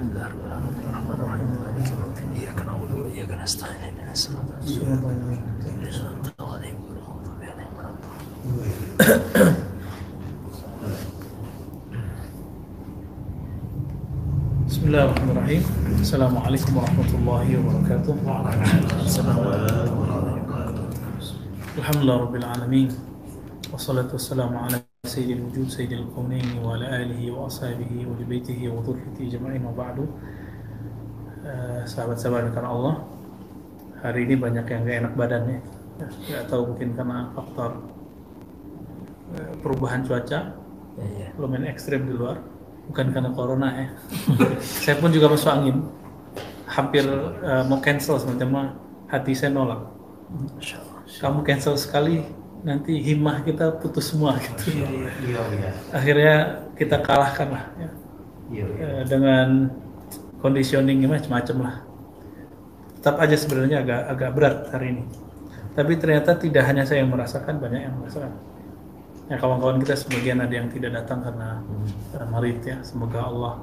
الحمد لله رب العالمين الرحمن الرحيم ولا الضالين بسم الله الرحيم السلام عليكم ورحمة الله وبركاته الحمد لله رب العالمين والصلاة والسلام على سيد الوجود سيد الكونين وعلى آله وأصحابه ولبيته وذريته أجمعين وبعد Eh, sahabat-sahabat karena Allah hari ini banyak yang gak enak badan ya nggak tahu mungkin karena faktor eh, perubahan cuaca Iya. lumayan ekstrim di luar bukan karena corona ya saya pun juga masuk angin hampir eh, mau cancel sebenarnya hati saya nolak Masya Allah. kamu cancel sekali nanti himmah kita putus semua gitu. Iya, iya. akhirnya kita kalahkan lah ya. Iya, iya. Eh, dengan conditioning macam-macam lah. Tetap aja sebenarnya agak agak berat hari ini. Tapi ternyata tidak hanya saya yang merasakan banyak yang merasakan. Ya kawan-kawan kita sebagian ada yang tidak datang karena uh, marid ya. Semoga Allah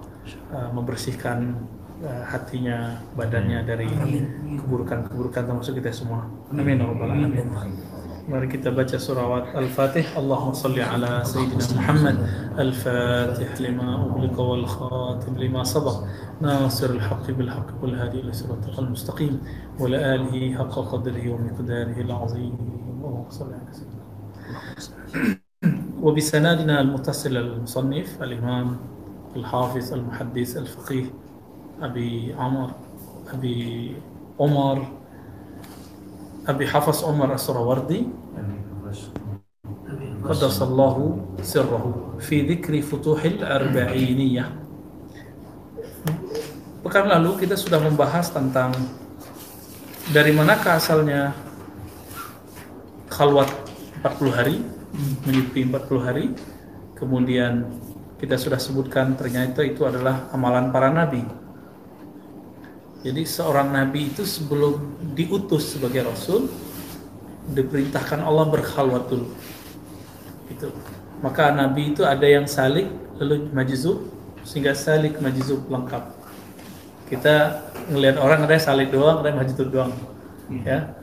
uh, membersihkan uh, hatinya badannya dari keburukan-keburukan termasuk kita semua. Amin. Ya rabbal alamin Mari kita baca surawat Al-Fatih. Allahumma salli ala Sayyidina Muhammad. Al-Fatih lima ughliqa wal khatim lima sabaq. ناصر الحق بالحق والهادي إلى صراطك المستقيم وعلى آله حق قدره ومقداره العظيم اللهم صل على سيدنا وبسنادنا المتصل المصنف الإمام الحافظ المحدث الفقيه أبي عمر أبي عمر Abi Hafaz Umar السروردي قدس الله سره في ذكر فتوح الأربعينية Pekan lalu kita sudah membahas tentang dari manakah asalnya khalwat 40 hari menyepi 40 hari. Kemudian kita sudah sebutkan ternyata itu adalah amalan para nabi. Jadi seorang nabi itu sebelum diutus sebagai rasul diperintahkan Allah berkhalwat dulu. Itu. Maka nabi itu ada yang salik lalu majzub sehingga salik majzub lengkap. Kita ngelihat orang ada yang salik doang, ada yang majzub doang. Ya.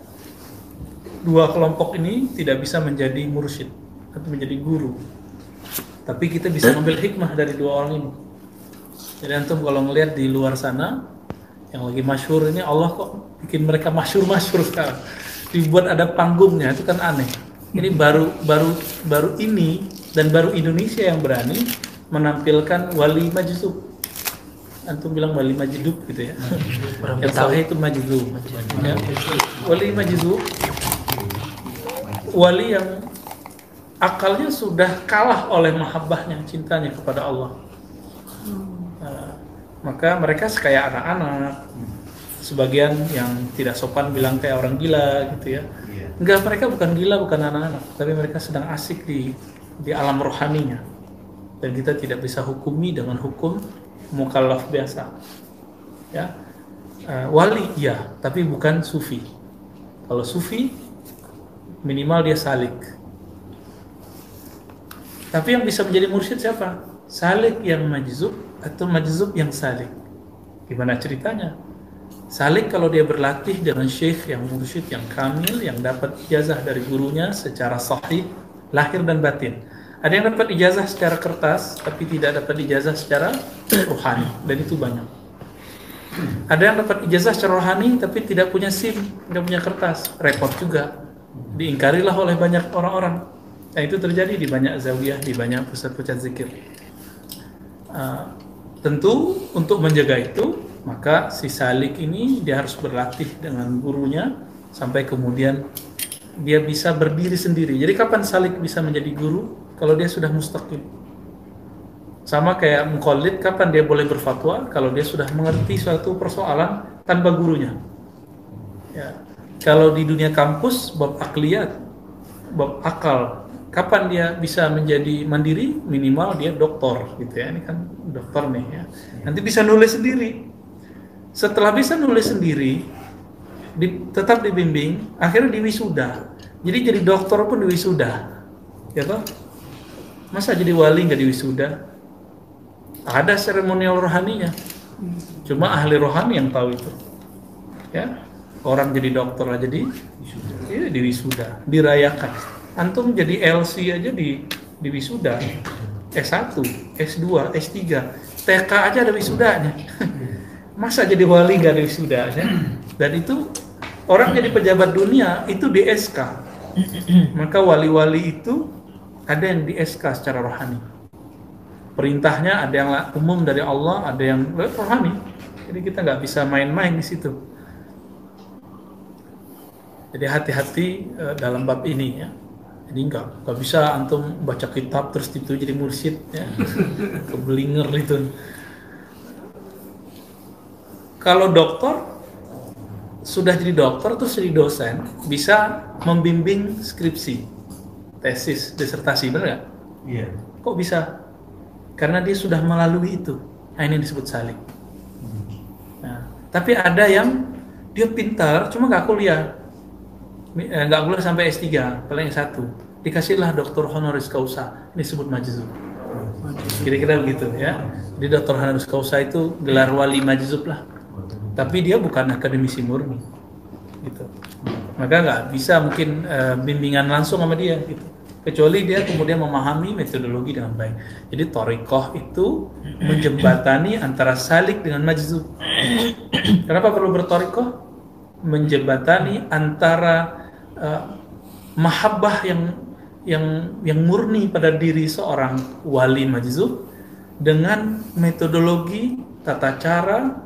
Dua kelompok ini tidak bisa menjadi mursyid atau menjadi guru. Tapi kita bisa mengambil hikmah dari dua orang ini. Jadi antum kalau ngelihat di luar sana yang lagi masyhur ini Allah kok bikin mereka masyhur-masyhur sekarang. Dibuat ada panggungnya itu kan aneh. Ini baru baru baru ini dan baru Indonesia yang berani menampilkan wali majzub. Antum bilang wali majdub gitu ya. yang sahih itu majdub. Ya. Wali majdub wali yang akalnya sudah kalah oleh mahabbahnya, cintanya kepada Allah. Maka mereka kayak anak-anak. Sebagian yang tidak sopan bilang kayak orang gila gitu ya. Iya. Enggak, mereka bukan gila, bukan anak-anak, tapi mereka sedang asik di di alam rohaninya. Dan kita tidak bisa hukumi dengan hukum mukallaf biasa. Ya. Eh, wali ya, tapi bukan sufi. Kalau sufi minimal dia salik. Tapi yang bisa menjadi mursyid siapa? Salik yang majzub atau majzub yang salik. Gimana ceritanya? Salik kalau dia berlatih dengan syekh yang mursyid yang kamil yang dapat ijazah dari gurunya secara sahih lahir dan batin. Ada yang dapat ijazah secara kertas tapi tidak dapat ijazah secara rohani dan itu banyak. Ada yang dapat ijazah secara rohani tapi tidak punya SIM, tidak punya kertas, repot juga. Diingkarilah oleh banyak orang-orang. Nah itu terjadi di banyak zawiyah, di banyak pusat-pusat zikir. Uh, tentu untuk menjaga itu maka si salik ini dia harus berlatih dengan gurunya sampai kemudian dia bisa berdiri sendiri. Jadi kapan salik bisa menjadi guru? Kalau dia sudah mustaqim. Sama kayak mukallid, kapan dia boleh berfatwa? Kalau dia sudah mengerti suatu persoalan tanpa gurunya. Ya. Kalau di dunia kampus, bab akliyat, bab akal, kapan dia bisa menjadi mandiri? Minimal dia doktor, gitu ya. Ini kan dokter nih ya. Nanti bisa nulis sendiri. Setelah bisa nulis sendiri, di, tetap dibimbing, akhirnya diwisuda. Jadi jadi dokter pun diwisuda, ya toh? Masa jadi wali nggak diwisuda? Ada seremonial rohaninya. Cuma ahli rohani yang tahu itu. Ya, orang jadi dokter aja di iya, di wisuda, dirayakan. Antum jadi LC aja di di wisuda. S1, S2, S3, TK aja ada wisudanya. Masa jadi wali gak ada wisudanya? Dan itu orang jadi pejabat dunia itu di SK. Maka wali-wali itu ada yang di SK secara rohani. Perintahnya ada yang umum dari Allah, ada yang rohani. Jadi kita nggak bisa main-main di situ. Jadi hati-hati eh, dalam bab ini ya. Jadi nggak nggak bisa antum baca kitab terus itu jadi mursyid ya. Kebelinger itu. Kalau dokter sudah jadi dokter terus jadi dosen bisa membimbing skripsi, tesis, disertasi benar nggak? Iya. Kok bisa? Karena dia sudah melalui itu. Nah, ini disebut salik. Nah, tapi ada yang dia pintar, cuma nggak kuliah, Eh, nggak kuliah sampai S3, paling S1. Dikasihlah doktor honoris causa, ini disebut majzub. Kira-kira begitu ya. Di doktor honoris causa itu gelar wali majzub lah. Tapi dia bukan akademisi murni, gitu. Maka nggak bisa mungkin eh, bimbingan langsung sama dia, gitu. Kecuali dia kemudian memahami metodologi dengan baik. Jadi torikoh itu menjembatani antara salik dengan majzub. Kenapa perlu bertorikoh? Menjembatani antara eh, mahabbah yang yang yang murni pada diri seorang wali majzub dengan metodologi tata cara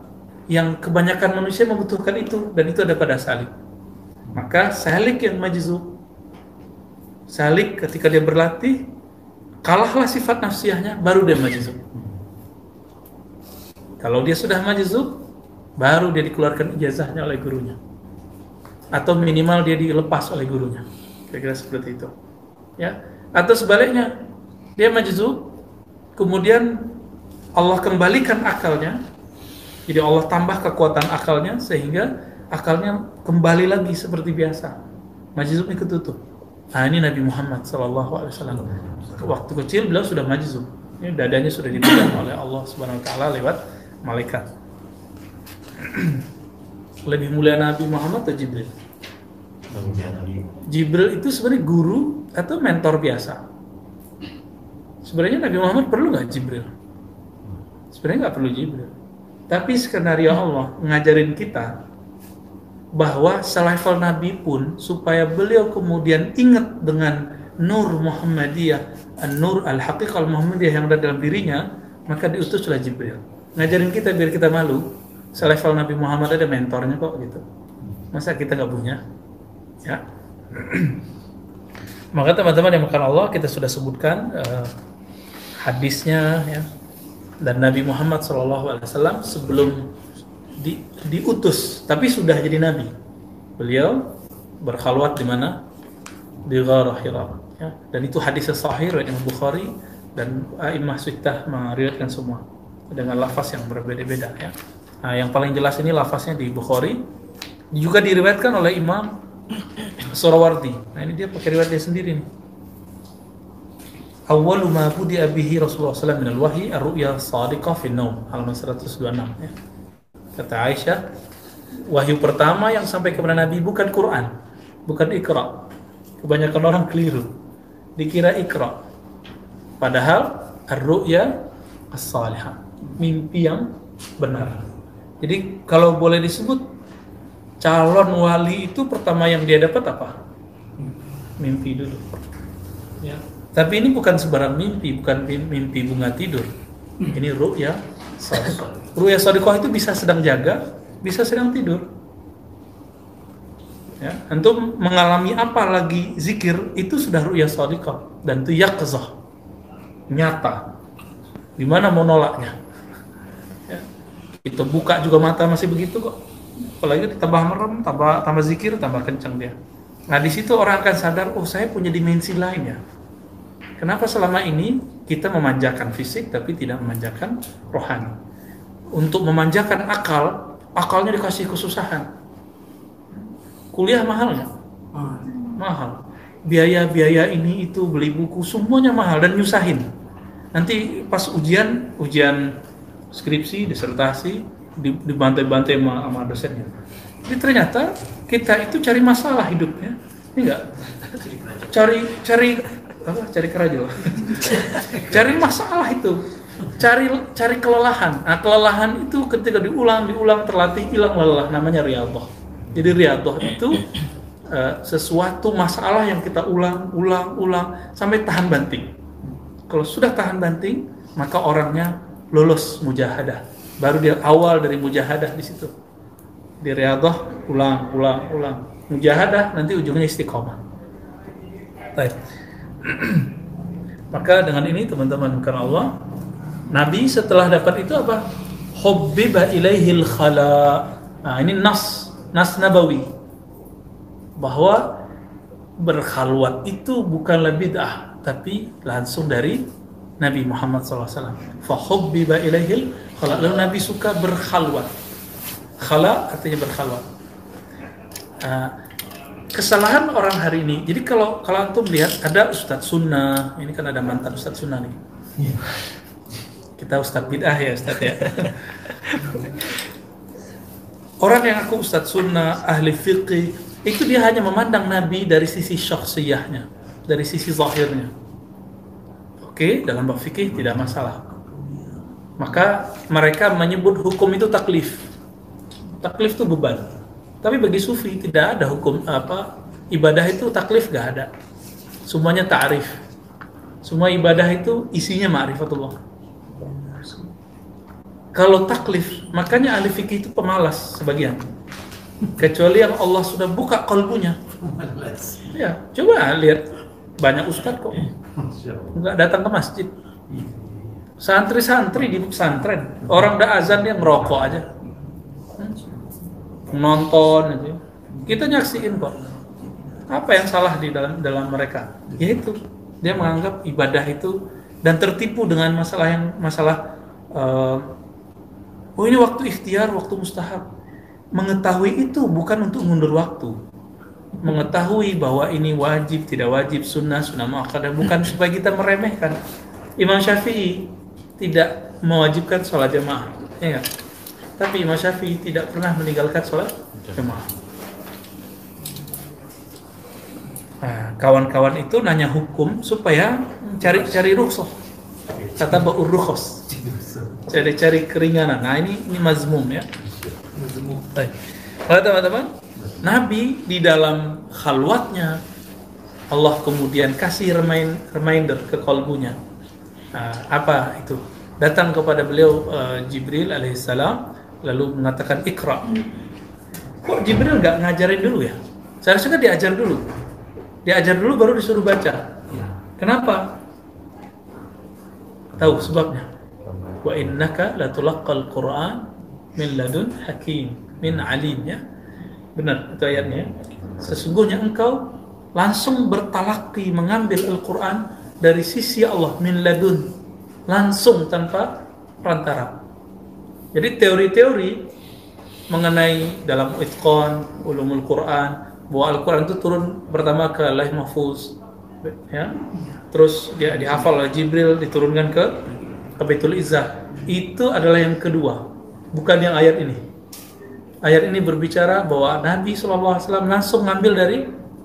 yang kebanyakan manusia membutuhkan itu dan itu ada pada salik. Maka salik yang majzub salik ketika dia berlatih kalahlah sifat nafsiahnya baru dia majzub. Kalau dia sudah majzub baru dia dikeluarkan ijazahnya oleh gurunya. Atau minimal dia dilepas oleh gurunya. Kira-kira seperti itu. Ya. Atau sebaliknya dia majzub kemudian Allah kembalikan akalnya jadi Allah tambah kekuatan akalnya sehingga akalnya kembali lagi seperti biasa. Majzubnya ketutup. Nah ini Nabi Muhammad SAW. Waktu kecil beliau sudah majzub. Ini dadanya sudah dipegang oleh Allah Subhanahu Wa Taala lewat malaikat. Lebih mulia Nabi Muhammad atau Jibril? Jibril itu sebenarnya guru atau mentor biasa? Sebenarnya Nabi Muhammad perlu nggak Jibril? Sebenarnya nggak perlu Jibril. Tapi skenario Allah ngajarin kita bahwa selevel Nabi pun supaya beliau kemudian ingat dengan Nur Muhammadiyah, Nur Al-Haqiqah Muhammadiyah yang ada dalam dirinya, maka diutuslah Jibril. Ngajarin kita biar kita malu, selevel Nabi Muhammad ada mentornya kok gitu. Masa kita nggak punya? Ya. Maka teman-teman yang makan Allah kita sudah sebutkan eh, hadisnya ya. Dan Nabi Muhammad SAW sebelum di- diutus tapi sudah jadi nabi. Beliau berkhalwat di mana? Di Gharah Hira. Ya. Dan itu hadis sahih riwayat Imam Bukhari dan A'immah Sittah meriwayatkan semua dengan lafaz yang berbeda-beda ya. Nah, yang paling jelas ini lafaznya di Bukhari juga diriwayatkan oleh Imam Surawardi. Nah, ini dia pakai riwayat dia sendiri nih. Awwalu ma budi'a bihi Rasulullah SAW min al-wahyi ar-ru'ya sadiqah fi naum halaman 126 ya. Kata Aisyah, wahyu pertama yang sampai kepada Nabi bukan Quran, bukan Iqra. Kebanyakan orang keliru. Dikira Iqra. Padahal ar-ru'ya as-salihah, mimpi yang benar. Jadi kalau boleh disebut calon wali itu pertama yang dia dapat apa? Mimpi dulu. Ya. Tapi ini bukan sebarang mimpi, bukan mim- mimpi bunga tidur. Ini ru'ya sadiqah. Ru'ya sadiqah itu bisa sedang jaga, bisa sedang tidur. Ya, untuk mengalami apa lagi zikir itu sudah ru'ya sadiqah dan itu yaqzah. Nyata. Gimana mau nolaknya? Kita buka juga mata masih begitu kok. Apalagi ditambah merem, tambah tambah zikir, tambah kencang dia. Nah di situ orang akan sadar, oh saya punya dimensi lain ya. Kenapa selama ini kita memanjakan fisik tapi tidak memanjakan rohani? Untuk memanjakan akal, akalnya dikasih kesusahan. Kuliah mahal nggak? Mahal. Biaya-biaya ini itu beli buku semuanya mahal dan nyusahin. Nanti pas ujian, ujian skripsi, disertasi, di- dibantai-bantai sama, sama dosennya. Jadi ternyata kita itu cari masalah hidupnya, ini enggak? Cari cari apa? Cari kerajo. cari masalah itu. Cari cari kelelahan. Nah, kelelahan itu ketika diulang, diulang, terlatih, hilang lelah namanya riyadhah. Jadi riyadhah itu eh, sesuatu masalah yang kita ulang, ulang, ulang sampai tahan banting. Kalau sudah tahan banting, maka orangnya lulus mujahadah. Baru dia awal dari mujahadah di situ. Di riyadhah ulang, ulang, ulang. Mujahadah nanti ujungnya istiqomah. Baik. maka dengan ini teman-teman karena Allah Nabi setelah dapat itu apa? Hubbiba ilaihil khala. Nah, ini nas, nas nabawi. Bahwa berkhalwat itu bukanlah bid'ah, tapi langsung dari Nabi Muhammad SAW. Fahubbiba ilaihil khala. Lalu Nabi suka berkhalwat. Khala artinya berkhalwat. Ah, kesalahan orang hari ini. Jadi kalau kalau antum lihat ada ustadz sunnah, ini kan ada mantan ustadz sunnah nih. Kita ustadz bid'ah ya ustadz ya. Orang yang aku ustadz sunnah, ahli fiqih, itu dia hanya memandang Nabi dari sisi syakhsiyahnya, dari sisi zahirnya. Oke, dalam bab fikih tidak masalah. Maka mereka menyebut hukum itu taklif. Taklif itu beban. Tapi bagi sufi tidak ada hukum apa ibadah itu taklif gak ada. Semuanya ta'rif. Semua ibadah itu isinya ma'rifatullah. Kalau taklif, makanya ahli fikih itu pemalas sebagian. Kecuali yang Allah sudah buka kalbunya. Ya, coba lihat banyak ustadz kok nggak datang ke masjid. Santri-santri di pesantren, orang udah azan dia ngerokok aja, nonton aja. Kita nyaksiin kok. Apa yang salah di dalam dalam mereka? Yaitu dia menganggap ibadah itu dan tertipu dengan masalah yang masalah eh, oh ini waktu ikhtiar, waktu mustahab. Mengetahui itu bukan untuk mundur waktu. Mengetahui bahwa ini wajib, tidak wajib, sunnah, sunnah muakkadah bukan supaya kita meremehkan. Imam Syafi'i tidak mewajibkan sholat jamaah, ya? Tapi Imam Syafi'i tidak pernah meninggalkan sholat jamaah. Nah, kawan-kawan itu nanya hukum supaya cari cari rukhsah. Kata ba'ur rukhos. Cari-cari keringanan. Nah, ini ini mazmum ya. Baik. Kalau teman-teman, Nabi di dalam khalwatnya Allah kemudian kasih remind, reminder ke kalbunya. Nah, apa itu? Datang kepada beliau eh, Jibril alaihissalam lalu mengatakan ikra. Kok Jibril nggak ngajarin dulu ya? Seharusnya kan diajar dulu. Diajar dulu baru disuruh baca. Kenapa? Tahu sebabnya? Wa innaka latulaqqal Qur'an min ladun hakim min alim ya. Benar itu ayatnya. Sesungguhnya engkau langsung bertalaki mengambil Al-Qur'an dari sisi Allah min ladun langsung tanpa perantara. Jadi teori-teori mengenai dalam itqan ulumul Quran bahwa Al-Quran itu turun pertama ke Laih Mahfuz ya terus dia dihafal oleh Jibril diturunkan ke ke Izzah itu adalah yang kedua bukan yang ayat ini ayat ini berbicara bahwa Nabi SAW langsung ngambil dari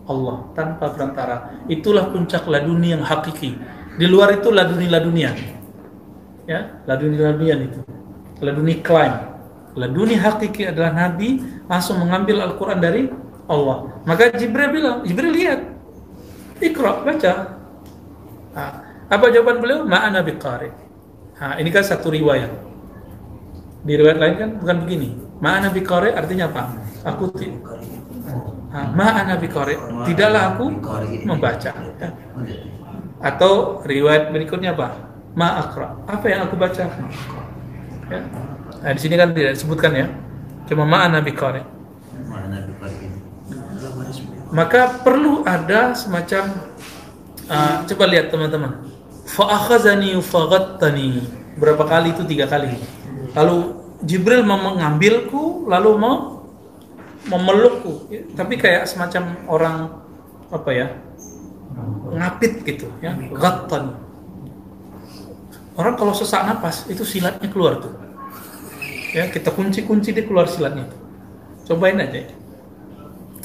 Allah tanpa perantara itulah puncak laduni yang hakiki di luar itu laduni ladunian ya laduni ladunian itu laduni klaim laduni hakiki adalah Nabi langsung mengambil Al-Quran dari Allah. Maka Jibril bilang, Jibril lihat, ikra, baca. Nah, apa jawaban beliau? Ma'ana biqari. Nah, ini kan satu riwayat. Di riwayat lain kan bukan begini. Ma'ana biqari artinya apa? Aku ti Ma'ana biqari. Tidaklah aku membaca. Ya. Atau riwayat berikutnya apa? Ma'akra. Apa yang aku baca? Ya. Nah, di sini kan tidak disebutkan ya. Cuma ma'ana biqari. Maka perlu ada semacam uh, coba lihat teman-teman. Fa'akhazani faghattani. Berapa kali itu? Tiga kali. Lalu Jibril mengambilku, lalu mau memelukku. Tapi kayak semacam orang apa ya? ngapit gitu ya. Ghattani. Orang kalau sesak napas itu silatnya keluar tuh. Ya, kita kunci-kunci dia keluar silatnya. Cobain aja.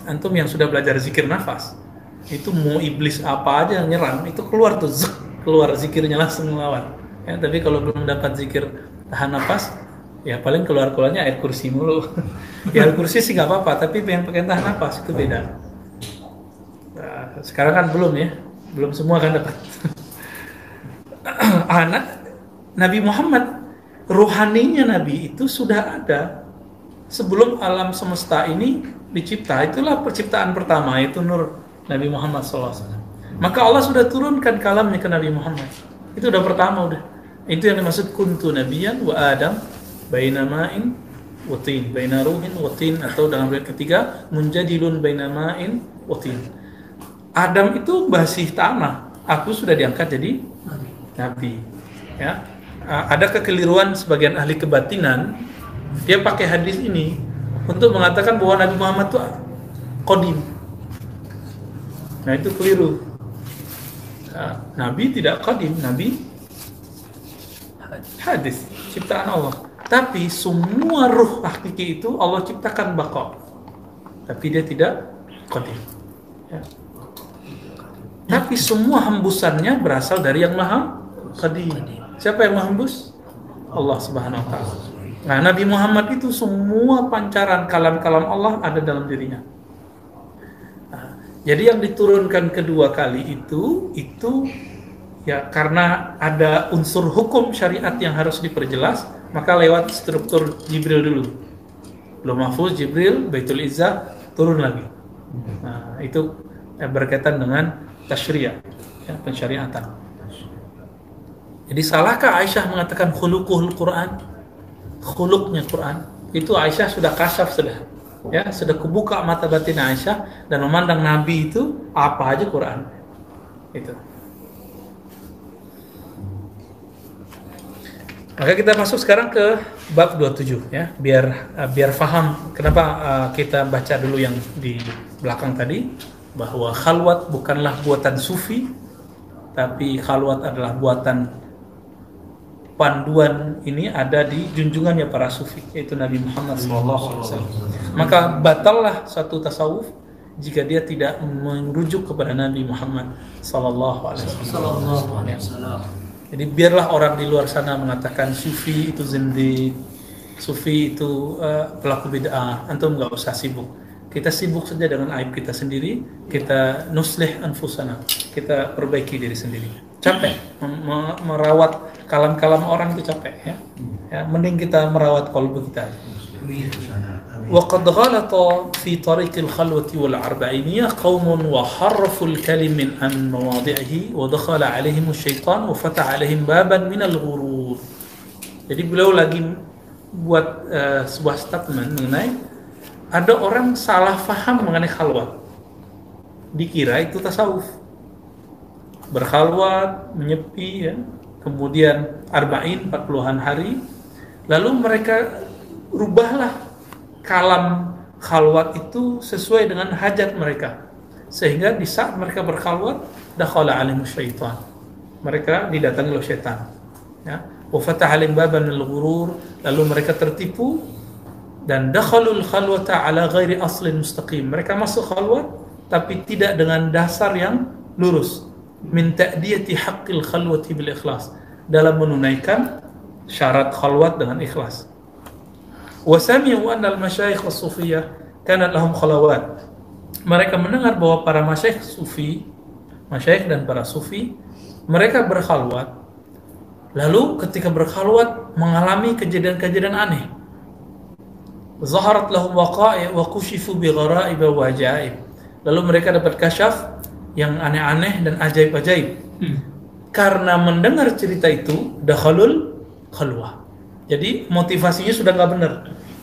Antum yang sudah belajar zikir nafas, itu mau iblis apa aja yang nyerang, itu keluar tuh, zek, keluar zikirnya langsung melawan. Ya, tapi kalau belum dapat zikir tahan nafas, ya paling keluar keluarnya air kursi mulu. ya air kursi sih nggak apa-apa, tapi yang pakai tahan nafas itu beda. Nah, sekarang kan belum ya, belum semua kan dapat. Anak Nabi Muhammad rohaninya Nabi itu sudah ada sebelum alam semesta ini dicipta. Itulah penciptaan pertama itu nur Nabi Muhammad SAW. Maka Allah sudah turunkan kalamnya ke Nabi Muhammad. Itu udah pertama udah. Itu yang dimaksud kuntu nabiyan wa Adam baina ma'in wa tin, baina ruhin wa tin atau dalam ayat ketiga munjadilun baina ma'in wa tin. Adam itu masih tanah. Aku sudah diangkat jadi nabi. Ya. Ada kekeliruan sebagian ahli kebatinan dia pakai hadis ini untuk mengatakan bahwa Nabi Muhammad itu kodim. Nah itu keliru. Nabi tidak kodim, Nabi hadis ciptaan Allah. Tapi semua ruh hakiki itu Allah ciptakan bakal. Tapi dia tidak kodim. Ya. Tapi semua hembusannya berasal dari yang maha qadim. Siapa yang menghembus? Allah Subhanahu wa taala. Nah, Nabi Muhammad itu semua pancaran kalam-kalam Allah ada dalam dirinya. Nah, jadi yang diturunkan kedua kali itu itu ya karena ada unsur hukum syariat yang harus diperjelas, maka lewat struktur Jibril dulu. Belum mahfuz Jibril, Baitul Izzah turun lagi. Nah, itu ya, berkaitan dengan tasyriah, ya, pensyariatan. Jadi salahkah Aisyah mengatakan khuluquhul Quran? Khuluqnya Quran. Itu Aisyah sudah kasyaf sudah. Ya, sudah kebuka mata batin Aisyah dan memandang Nabi itu apa aja Quran. Itu. Maka kita masuk sekarang ke bab 27 ya, biar uh, biar faham kenapa uh, kita baca dulu yang di belakang tadi bahwa khalwat bukanlah buatan sufi tapi khalwat adalah buatan panduan ini ada di junjungannya para sufi yaitu Nabi Muhammad SAW. Maka batallah satu tasawuf jika dia tidak merujuk kepada Nabi Muhammad SAW. Jadi biarlah orang di luar sana mengatakan sufi itu zindik, sufi itu uh, pelaku bid'ah. Antum nggak usah sibuk. Kita sibuk saja dengan aib kita sendiri. Kita nuslih anfusana. Kita perbaiki diri sendiri. Capek merawat kalam-kalam orang itu capek ya. ya mending kita merawat kalbu kita. وقد غلط في طريق الخلوة والأربعينية قوم وحرفوا الكلم عن مواضعه ودخل عليهم الشيطان وفتح عليهم بابا من الغرور jadi beliau lagi buat uh, sebuah statement mengenai ada orang salah faham mengenai khalwat dikira itu tasawuf berkhalwat menyepi ya kemudian arba'in 40-an hari lalu mereka rubahlah kalam khalwat itu sesuai dengan hajat mereka. Sehingga di saat mereka berkhalwat dakhala alim syaitan. Mereka didatangi oleh syaitan. Ya. Wa alim baban al-ghurur lalu mereka tertipu. Dan dakhalul khalwata ala ghairi aslin mustaqim. Mereka masuk khalwat tapi tidak dengan dasar yang lurus. Min ta'diyati haqqil khalwati bil ikhlas. Dalam menunaikan syarat khalwat dengan ikhlas wasami'u anna al-masyayikh as-sufiyah kanat lahum khalawat mereka mendengar bahwa para masyayikh sufi masyayikh dan para sufi mereka berkhalwat lalu ketika berkhalwat mengalami kejadian-kejadian aneh. zaharat lahum waqa'i wa kushifu bi gharaib wa ajaib lalu mereka dapat kasyaf yang aneh-aneh dan ajaib-ajaib. Hmm. karena mendengar cerita itu dakhalul khalwah jadi motivasinya sudah nggak benar.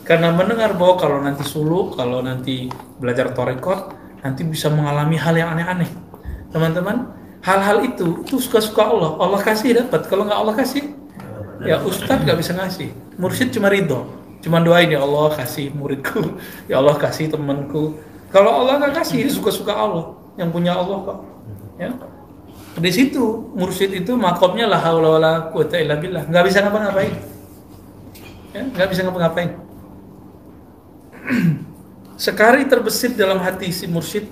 Karena mendengar bahwa kalau nanti suluk, kalau nanti belajar torekot, nanti bisa mengalami hal yang aneh-aneh. Teman-teman, hal-hal itu itu suka-suka Allah. Allah kasih dapat. Kalau nggak Allah kasih, ya Ustadz nggak bisa ngasih. Mursyid cuma ridho. Cuma doain ya Allah kasih muridku, ya Allah kasih temanku. Kalau Allah nggak kasih, suka-suka Allah. Yang punya Allah kok. Ya. Di situ mursyid itu makomnya la haula wala quwata illa billah. Nggak bisa ngapa-ngapain ya, nggak bisa ngapa-ngapain. Sekali terbesit dalam hati si mursyid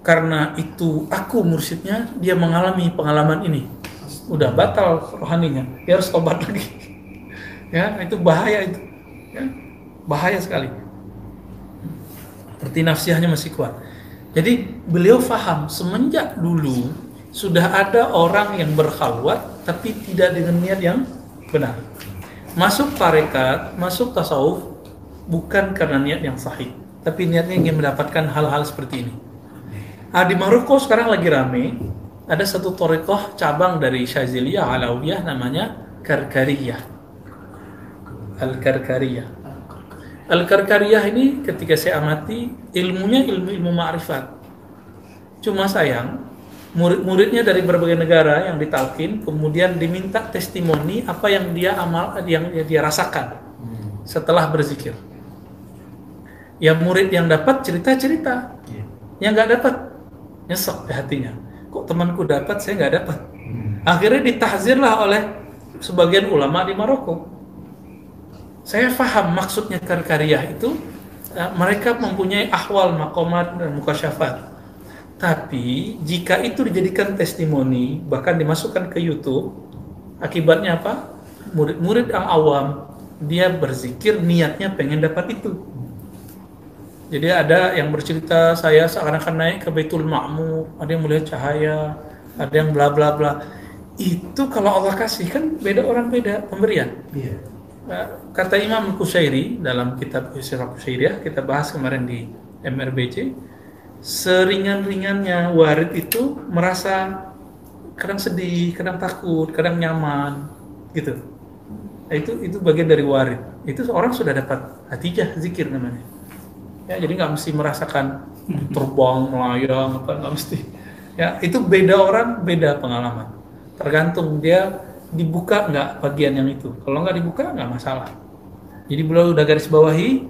karena itu aku mursyidnya dia mengalami pengalaman ini. Udah batal rohaninya dia harus tobat lagi. Ya itu bahaya itu. Ya, bahaya sekali. Seperti nafsiahnya masih kuat. Jadi beliau faham semenjak dulu sudah ada orang yang berkhalwat tapi tidak dengan niat yang benar masuk tarekat masuk tasawuf bukan karena niat yang sahih tapi niatnya ingin mendapatkan hal-hal seperti ini Nah, di Maroko sekarang lagi rame, ada satu torekoh cabang dari Syaziliyah Alawiyah namanya Karkariyah. Al-Karkariyah. Al-Karkariyah ini ketika saya amati ilmunya ilmu-ilmu ma'rifat. Cuma sayang, murid-muridnya dari berbagai negara yang ditalkin, kemudian diminta testimoni apa yang dia amal, yang dia rasakan setelah berzikir. Ya murid yang dapat cerita-cerita, yang nggak dapat nyesek di hatinya. Kok temanku dapat, saya nggak dapat. Akhirnya ditahzirlah oleh sebagian ulama di Maroko. Saya paham maksudnya karya itu eh, mereka mempunyai ahwal makomat dan mukasyafat. Tapi jika itu dijadikan testimoni bahkan dimasukkan ke YouTube, akibatnya apa? Murid-murid yang awam dia berzikir niatnya pengen dapat itu. Jadi ada yang bercerita saya seakan-akan naik ke Baitul Ma'mur, ada yang melihat cahaya, ada yang bla bla bla. Itu kalau Allah kasih kan beda orang beda pemberian. Iya. Eh, Kata Imam Kusyairi dalam kitab Sirah Kusyairiyah kita bahas kemarin di MRBC, seringan-ringannya warid itu merasa kadang sedih, kadang takut, kadang nyaman, gitu. Nah, itu itu bagian dari warid. Itu orang sudah dapat hatijah zikir namanya. Ya jadi nggak mesti merasakan terbang melayang apa nggak mesti. Ya itu beda orang beda pengalaman. Tergantung dia dibuka nggak bagian yang itu. Kalau nggak dibuka nggak masalah. Jadi beliau udah garis bawahi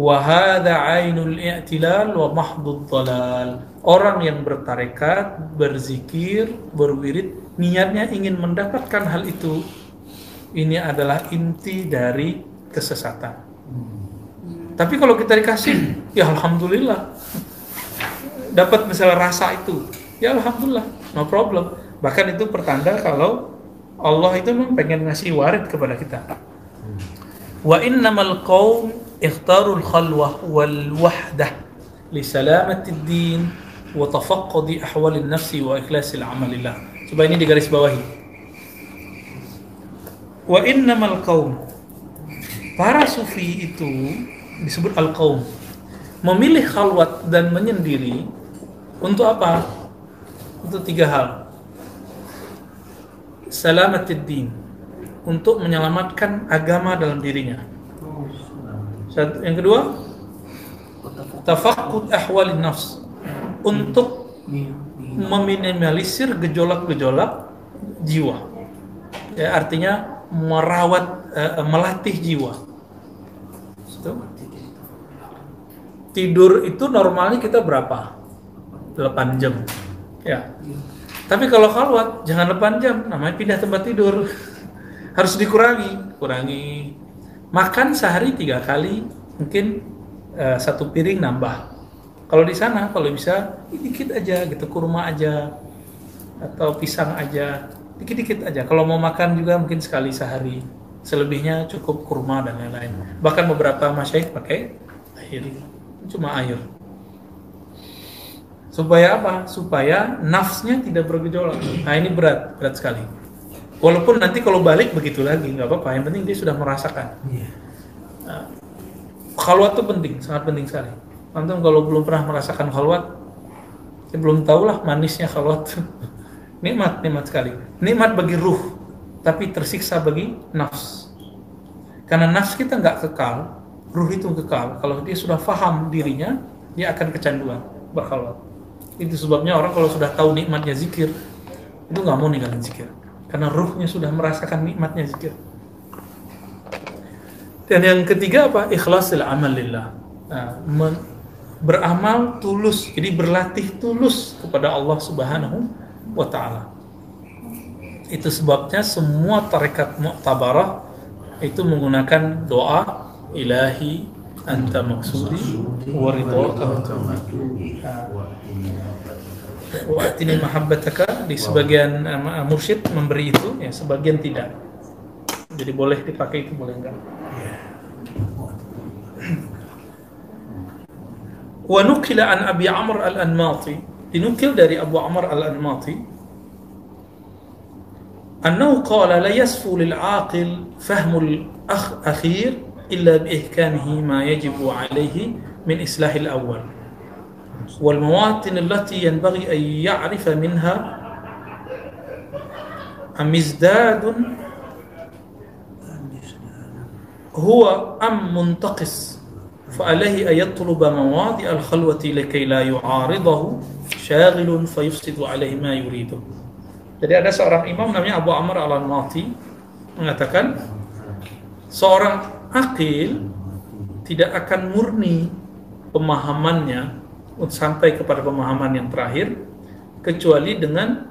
wahada ainul i'tilal wa mahdud dalal orang yang bertarekat berzikir berwirid niatnya ingin mendapatkan hal itu ini adalah inti dari kesesatan tapi kalau kita dikasih, ya alhamdulillah. Dapat misalnya rasa itu, ya alhamdulillah, no problem. Bahkan itu pertanda kalau Allah itu memang pengen ngasih warid kepada kita. Wa innamal qaum wahdah li salamatid din wa tafaqqudi ahwalin nafsi wa ikhlasil amalillah. Coba ini digaris bawahi. Wa innamal qaum para sufi itu disebut al-qaum memilih khalwat dan menyendiri untuk apa? Untuk tiga hal. Salamatid din untuk menyelamatkan agama dalam dirinya. Satu, yang kedua, tafakud ahwalin nafs untuk meminimalisir gejolak-gejolak jiwa. Ya, artinya merawat, uh, melatih jiwa. Tidur itu normalnya kita berapa? 8 jam. Ya. Tapi kalau khalwat jangan 8 jam, namanya pindah tempat tidur. Harus dikurangi, kurangi. Makan sehari tiga kali, mungkin uh, satu piring nambah. Kalau di sana kalau bisa dikit aja gitu, kurma aja atau pisang aja, dikit-dikit aja. Kalau mau makan juga mungkin sekali sehari. Selebihnya cukup kurma dan lain-lain. Bahkan beberapa masyaikh pakai air cuma air. Supaya apa? Supaya nafsnya tidak bergejolak. Nah ini berat, berat sekali. Walaupun nanti kalau balik begitu lagi, nggak apa-apa. Yang penting dia sudah merasakan. Nah, khalwat itu penting, sangat penting sekali. Antum kalau belum pernah merasakan khalwat, saya belum tahulah manisnya khalwat. nikmat, nikmat sekali. Nikmat bagi ruh, tapi tersiksa bagi nafs. Karena nafs kita nggak kekal, ruh itu kekal. Kalau dia sudah faham dirinya, dia akan kecanduan berkhalwat. Itu sebabnya orang kalau sudah tahu nikmatnya zikir, itu nggak mau ninggalin zikir. Karena ruhnya sudah merasakan nikmatnya zikir. Dan yang ketiga apa? Ikhlasil amal lillah. Nah, beramal tulus, jadi berlatih tulus kepada Allah Subhanahu wa taala. Itu sebabnya semua tarekat mu'tabarah itu menggunakan doa ilahi anta maksudi wa ridwaka wa atini mahabbataka. Di sebagian uh, mursyid memberi itu ya sebagian tidak. Jadi boleh dipakai itu boleh enggak. Wa nukila an Abi Amr al-Anmati. Dinukil dari Abu Amr al-Anmati. Annahu qala la yasfu lil aqil fahmul akhir illa bi ihkamihi ma yajibu 'alayhi min islahil awal والمواطن التي ينبغي أن يعرف منها مزداد هو أم منتقص فعليه أن يطلب مواضع الخلوة لكي لا يعارضه شاغل فيفسد عليه ما يريده. Jadi ada seorang imam namanya Abu Amr al-Anmati mengatakan seorang akil tidak akan murni pemahamannya sampai kepada pemahaman yang terakhir kecuali dengan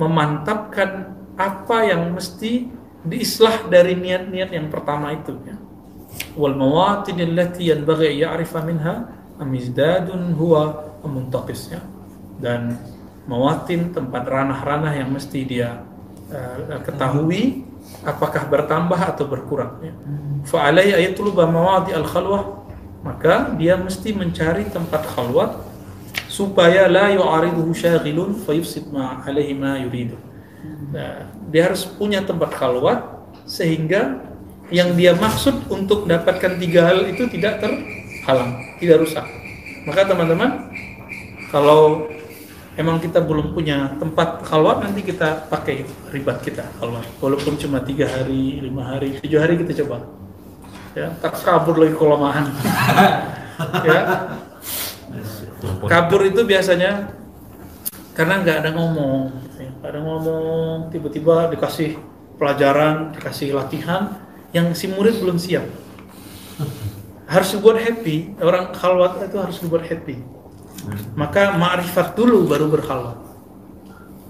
memantapkan apa yang mesti diislah dari niat-niat yang pertama itu ya. Wal mawatin allati yanbaghi ya'rifa minha amizdadun huwa muntaqis ya. Dan mawatin tempat ranah-ranah yang mesti dia uh, ketahui apakah bertambah atau berkurang ya. Fa'alai ayatuluba mawadi al-khalwah maka dia mesti mencari tempat khalwat supaya la yu'ariduhu syaghilun fayufsid ma alaihi ma yuridu. Nah, dia harus punya tempat khalwat sehingga yang dia maksud untuk mendapatkan tiga hal itu tidak terhalang, tidak rusak. Maka teman-teman, kalau emang kita belum punya tempat khalwat nanti kita pakai ribat kita khalwat walaupun cuma tiga hari lima hari tujuh hari kita coba ya tak kabur lagi kelemahan. Ya. Kabur itu biasanya karena nggak ada ngomong. Ya. nggak ada ngomong tiba-tiba dikasih pelajaran dikasih latihan yang si murid belum siap. Harus dibuat happy orang khalwat itu harus dibuat happy. Maka ma'rifat dulu baru berkhalwat.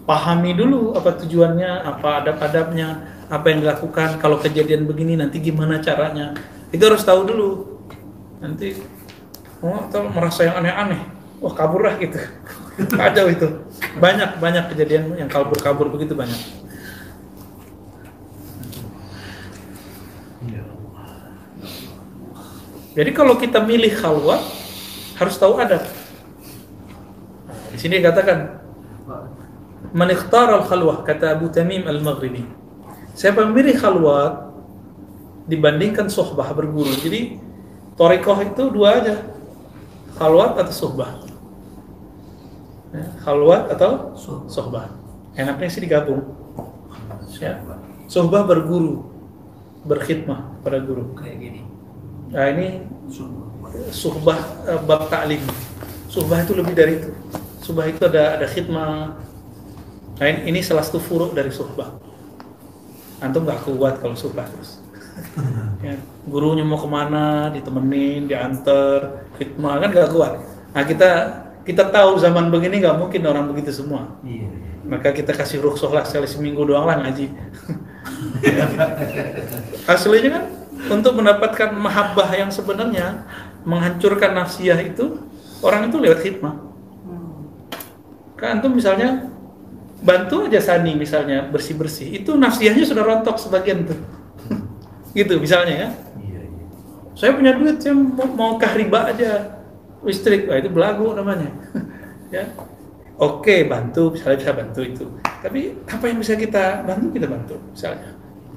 Pahami dulu apa tujuannya apa adab-adabnya apa yang dilakukan kalau kejadian begini nanti gimana caranya? Itu harus tahu dulu. Nanti oh atau merasa yang aneh-aneh. Wah kabur lah gitu. Kacau itu. Banyak banyak kejadian yang kabur-kabur begitu banyak. Jadi kalau kita milih khalwat harus tahu adab. Di sini dikatakan Man ikhtar al-khalwah kata Abu Tamim al-Maghribi. Siapa memilih khalwat dibandingkan sohbah berguru. Jadi torikoh itu dua aja. Khalwat atau sohbah. Ya, khalwat atau sohbah. Enaknya sih digabung. Ya. Sohbah berguru, berkhidmah pada guru. Kayak gini. Nah ini suhbah eh, bab taklim. Suhbah itu lebih dari itu. Suhbah itu ada ada khidmah. Nah ini- salah satu furuk dari suhbah. Antum nggak kuat kalau suhbah terus. ya, gurunya mau ke mana, ditemenin, diantar, khidmah kan nggak kuat. Nah kita kita tahu zaman begini nggak mungkin orang begitu semua. Iya. Maka kita kasih rukhsah lah sekali seminggu doang lah ngaji. Aslinya kan untuk mendapatkan mahabbah yang sebenarnya menghancurkan nafsiyah itu orang itu lewat khidmah. Kan antum misalnya bantu aja Sani misalnya bersih-bersih, itu nafsiyahnya sudah rontok sebagian tuh. gitu misalnya ya. Iya, iya. Saya punya duit, saya mau, mau kah riba aja listrik, Wah, itu belagu namanya. ya. Oke, bantu, misalnya bisa bantu itu. Tapi apa yang bisa kita bantu, kita bantu misalnya.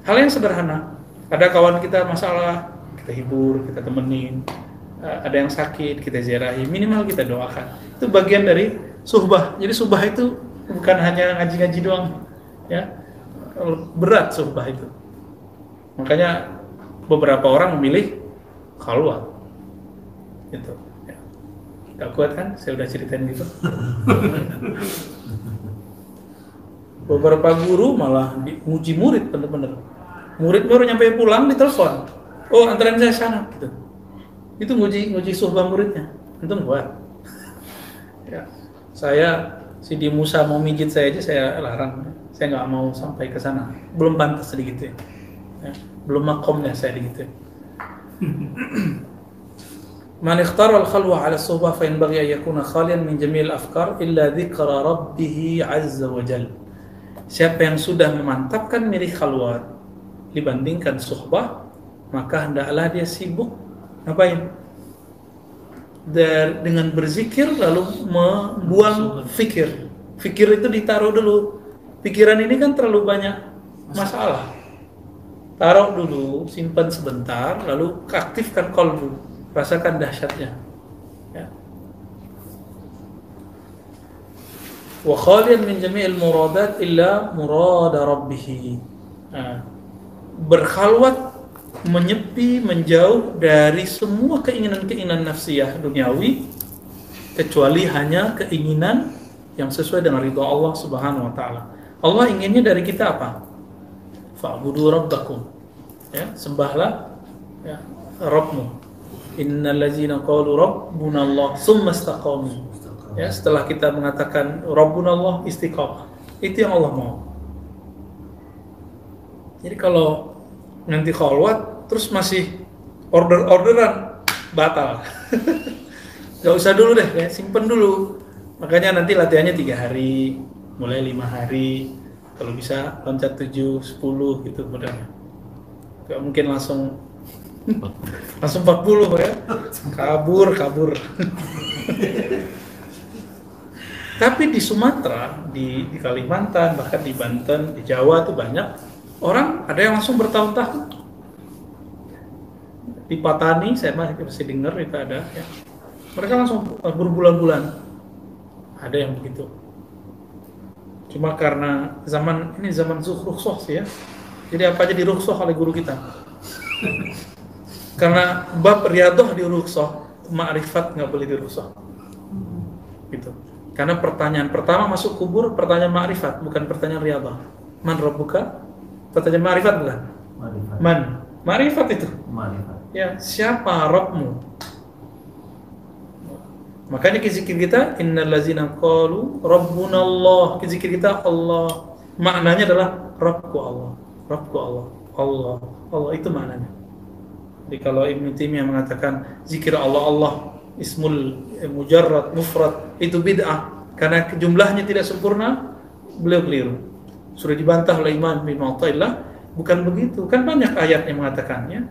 Hal yang sederhana. Ada kawan kita masalah, kita hibur, kita temenin. Eh, Ada yang sakit, kita ziarahi. Minimal kita doakan. Itu bagian dari suhbah. Jadi suhbah itu bukan hanya ngaji-ngaji doang. Ya, berat suhbah itu. Makanya beberapa orang memilih khalwat. Gitu. Ya. Gak kuat kan? Saya udah ceritain gitu. beberapa guru malah diuji murid bener-bener. Murid baru nyampe pulang ditelepon. Oh, antarin saya sana gitu. Itu nguji nguji suhbah muridnya. Itu kuat. ya. Saya si di Musa mau mijit saya aja saya larang. Saya nggak mau sampai ke sana. Belum pantas sedikit ya. Ya. belum makomnya saya gitu Man ikhtara al-khalwa ala suhbah fa yanbaghi an yakuna khalian min jami'il afkar illa dzikra rabbih azza wa jal. Siapa yang sudah memantapkan milih khalwat dibandingkan suhbah, maka hendaklah dia sibuk ngapain? Dar- dengan berzikir lalu membuang fikir. Fikir itu ditaruh dulu. Pikiran ini kan terlalu banyak masalah. Taruh dulu, simpan sebentar, lalu aktifkan kolbu. Rasakan dahsyatnya. Ya. Wa khalian min jami'il muradat illa murada rabbih. Nah, berkhalwat menyepi menjauh dari semua keinginan-keinginan nafsiyah duniawi kecuali hanya keinginan yang sesuai dengan ridho Allah Subhanahu wa taala. Allah inginnya dari kita apa? Fa'budu rabbakum. Ya, sembahlah ya, Rabbmu. Innal ladzina qalu rabbuna Allah tsumma istaqamu. Ya, setelah kita mengatakan rabbuna Allah istiqamah. Itu yang Allah mau. Jadi kalau nanti khalwat terus masih order-orderan batal. Gak usah dulu deh, ya, simpen dulu. Makanya nanti latihannya tiga hari, mulai lima hari. Kalau bisa loncat 7, 10 gitu modelnya. Gak mungkin langsung langsung 40 ya. Kabur, kabur. Tapi di Sumatera, di, di Kalimantan, bahkan di Banten, di Jawa tuh banyak orang ada yang langsung bertahun-tahun. Di Patani, saya masih masih dengar itu ada. Ya. Mereka langsung eh, berbulan-bulan. Ada yang begitu. Cuma karena zaman ini zaman rukhsah sih ya. Jadi apa aja dirukhsah oleh guru kita. karena bab riadoh di rukhsah, ma'rifat nggak boleh dirukhsah. Gitu. Karena pertanyaan pertama masuk kubur pertanyaan ma'rifat, bukan pertanyaan riadah. Man rabbuka? Pertanyaan ma'rifat bukan? Marifat. Man. Ma'rifat itu. Marifat. Ya, siapa Rabbmu? Makanya zikir kita innal ladzina qalu rabbuna Allah. Zikir kita Allah. Maknanya adalah Rabbku Allah. Rabbku Allah. Allah. Allah itu maknanya. Jadi kalau Ibnu Taimiyah mengatakan zikir Allah Allah ismul mujarrad mufrad itu bid'ah karena jumlahnya tidak sempurna beliau keliru. Sudah dibantah oleh Imam bin Mu'taillah bukan begitu. Kan banyak ayat yang mengatakannya.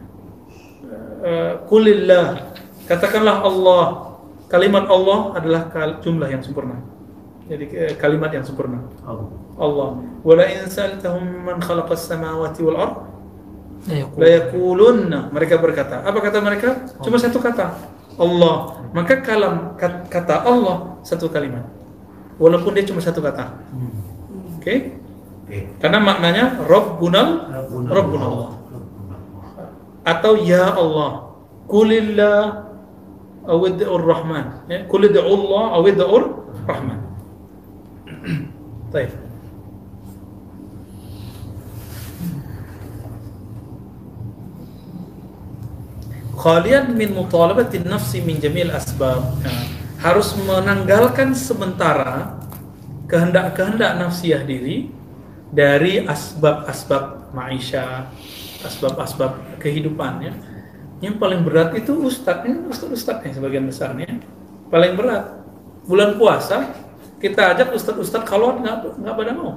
Eh, Kulillah katakanlah Allah kalimat Allah adalah jumlah yang sempurna jadi eh, kalimat yang sempurna Allah. Allah wala in sa'altahum man khalaqas samawati wal ard La yaqul. la yaqulunna mereka berkata apa kata mereka cuma satu kata Allah maka kalam kat- kata Allah satu kalimat walaupun dia cuma satu kata Hmm. oke Oke. Karena maknanya Rabbunal Rabbuna Rabbuna Allah. Allah atau ya Allah kulillah awid'ur rahman. Ya kulid'u Allah awid'ur rahman. Baik. Khalian min mutalabatin nafsi min jamil asbab. Nah, harus menanggalkan sementara kehendak-kehendak nafsiyah diri dari asbab-asbab maisha, asbab-asbab kehidupan ya. Yang paling berat itu ustadznya, ustadz-ustadz yang sebagian besarnya. Paling berat. Bulan puasa kita ajak ustadz-ustadz kalau nggak nggak pada mau.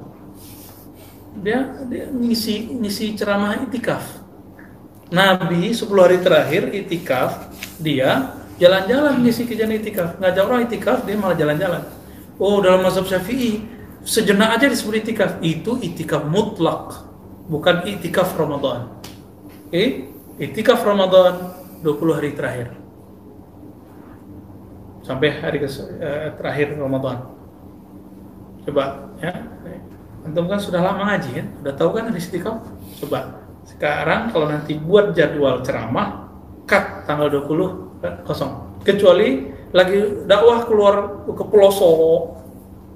Dia dia ngisi ngisi ceramah itikaf. Nabi 10 hari terakhir itikaf dia jalan-jalan ngisi kegiatan itikaf. Ngajak orang itikaf dia malah jalan-jalan. Oh dalam mazhab syafi'i sejenak aja disebut itikaf. Itu itikaf mutlak, bukan itikaf Ramadan. Oke, itikaf Ramadan 20 hari terakhir. Sampai hari eh, terakhir Ramadan. Coba ya. Antum kan sudah lama ngaji kan? Udah tahu kan hadis itikaf? Coba sekarang kalau nanti buat jadwal ceramah cut tanggal 20 eh, kosong. Kecuali lagi dakwah keluar ke pelosok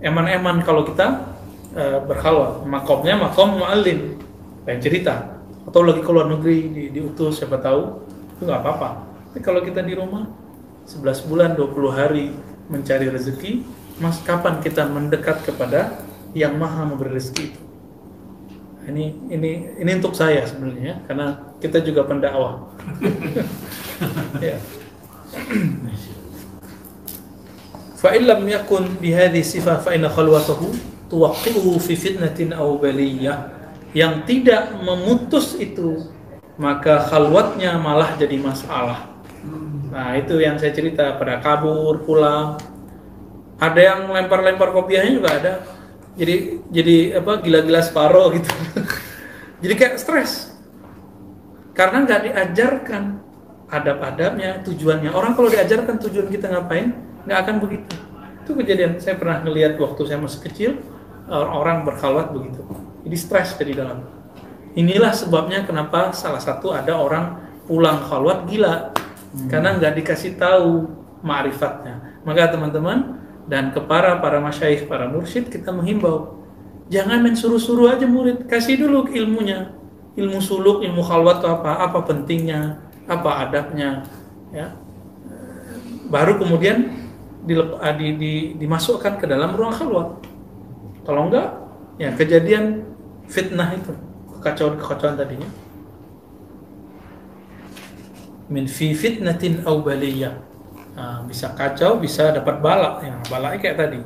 eman-eman kalau kita eh, berhalwat makomnya makom mu'alim lain cerita. Atau lagi keluar negeri di, diutus siapa tahu itu nggak apa-apa. Tapi kalau kita di rumah 11 bulan 20 hari mencari rezeki mas kapan kita mendekat kepada yang maha memberi rezeki itu? Ini ini ini untuk saya sebenarnya ya, karena kita juga pendakwah. ya. Lam yakun bi hadhihi sifah fa inna khalwatahu tuwaqqi'uhu fi fitnatin baliyah. Yang tidak memutus itu maka khalwatnya malah jadi masalah. Nah, itu yang saya cerita pada kabur, pulang. Ada yang lempar-lempar kopiahnya juga ada. Jadi jadi apa gila-gila separoh gitu. jadi kayak stres. Karena nggak diajarkan adab-adabnya, tujuannya. Orang kalau diajarkan tujuan kita ngapain, nggak akan begitu. Itu kejadian saya pernah ngelihat waktu saya masih kecil, orang berkhalwat begitu. Jadi stres dari dalam. Inilah sebabnya kenapa salah satu ada orang pulang khalwat gila. Karena nggak dikasih tahu ma'rifatnya. Maka teman-teman, dan kepada para masyaikh, para mursyid kita menghimbau jangan main suruh-suruh aja murid kasih dulu ilmunya ilmu suluk ilmu khalwat itu apa apa pentingnya apa adabnya ya baru kemudian dilep- ah, di, di, dimasukkan ke dalam ruang khalwat kalau enggak ya kejadian fitnah itu kekacauan-kekacauan tadinya min fi fitnatin au baliyah Nah, bisa kacau, bisa dapat balak. Ya, balaknya kayak tadi.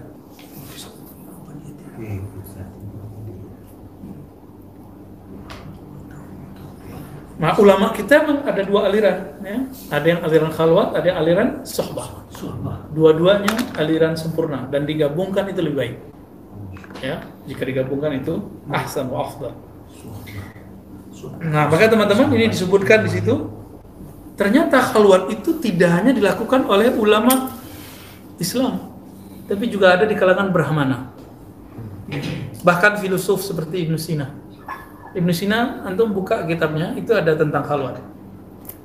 Nah, ulama kita ada dua aliran, ya. Ada yang aliran khalwat, ada yang aliran sohbah. Dua-duanya aliran sempurna dan digabungkan itu lebih baik. Ya, jika digabungkan itu ahsan wa afdal. Nah, maka teman-teman ini disebutkan di situ ternyata khalwat itu tidak hanya dilakukan oleh ulama Islam, tapi juga ada di kalangan Brahmana. Bahkan filosof seperti Ibn Sina. Ibn Sina, antum buka kitabnya, itu ada tentang khalwat.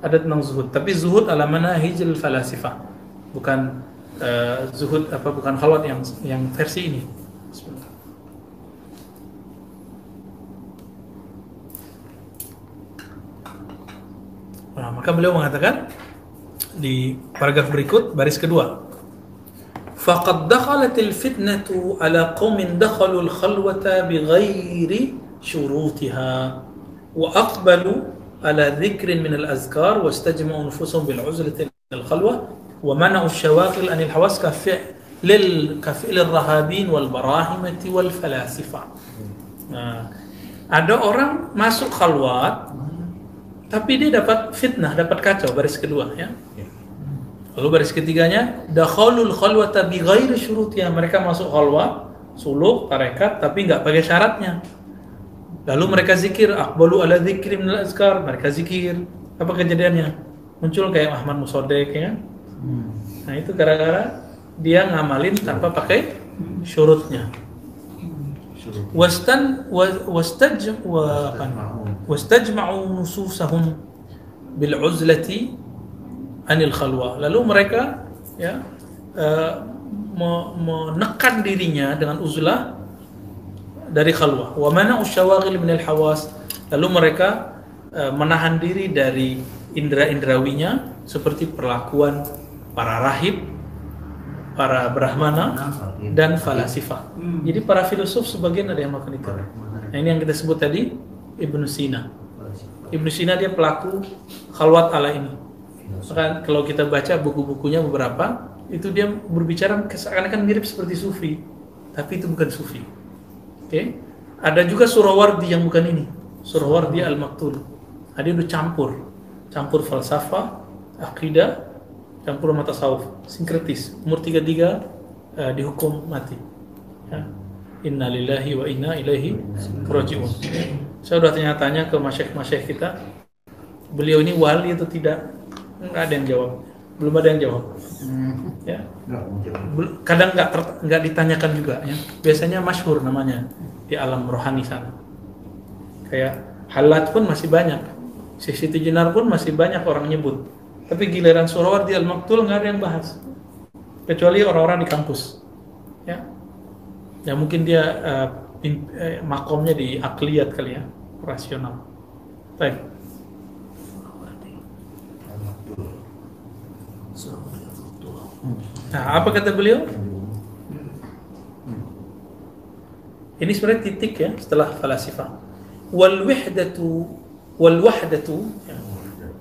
Ada tentang zuhud, tapi zuhud ala manahijil falasifah. Bukan eh, zuhud apa bukan khalwat yang yang versi ini. Sebentar. Nah, maka beliau mengatakan di paragraf berikut baris kedua. Faqad dakhalatil fitnatu ala qaumin dakhalu al-khalwata bighairi shurutiha wa aqbalu ala dhikrin min al-azkar wastajma'u nufusahum bil 'uzlati al-khalwa wa mana'u ash-shawaghil an al-hawas kaf'il kaf'il ar-rahabin wal barahimati wal falasifa. Nah, ada orang masuk khalwat tapi dia dapat fitnah, dapat kacau baris kedua ya. Lalu baris ketiganya dakhalul khalwata bi ghairi syurutiha. Mereka masuk khalwat, suluk, tarekat tapi nggak pakai syaratnya. Lalu mereka zikir, aqbalu ala dzikri min azkar, mereka zikir. Apa kejadiannya? Muncul kayak Ahmad Musodek ya. Nah, itu gara-gara dia ngamalin tanpa pakai syurutnya. Wastan wa- wastaj wa apa? wastajma'u nususahum bil uzlati anil khalwa. Lalu mereka ya eh, me- menekan dirinya dengan uzlah dari khalwa. Wa mana'u syawaghil minal hawas. Lalu mereka eh, menahan diri dari indera-indrawinya seperti perlakuan para rahib, para brahmana dan falasifah. Jadi para filosof sebagian ada yang melakukan itu. Nah, ini yang kita sebut tadi Ibnu Sina. Ibnu Sina dia pelaku khalwat ala ini. Maka kalau kita baca buku-bukunya beberapa, itu dia berbicara seakan-akan mirip seperti sufi, tapi itu bukan sufi. Oke? Ada juga Surawardi yang bukan ini. Surawardi al-Maktul. Nah, dia udah campur. Campur falsafah, akidah, campur sama tasawuf, sinkretis. Umur 33 eh, dihukum mati. Ya. Inna lillahi wa inna ilaihi rajiun. Saya sudah tanya-tanya ke masyayikh-masyayikh kita, beliau ini wali atau tidak? Nggak ada yang jawab. Belum ada yang jawab. Ya. Bel- Kadang nggak nggak ditanyakan juga ya. Biasanya masyhur namanya di alam rohani sana. Kayak halat pun masih banyak. Syekh Siti Jenar pun masih banyak orang nyebut. Tapi giliran Surawardi Al-Maktul nggak ada yang bahas. Kecuali orang-orang di kampus. Ya, ya mungkin dia eh, pim- eh, makomnya di akliyat kali ya rasional. Baik. Nah apa kata beliau? Ini sebenarnya titik ya setelah falasifah wal wahdatu wal wahdatu ya,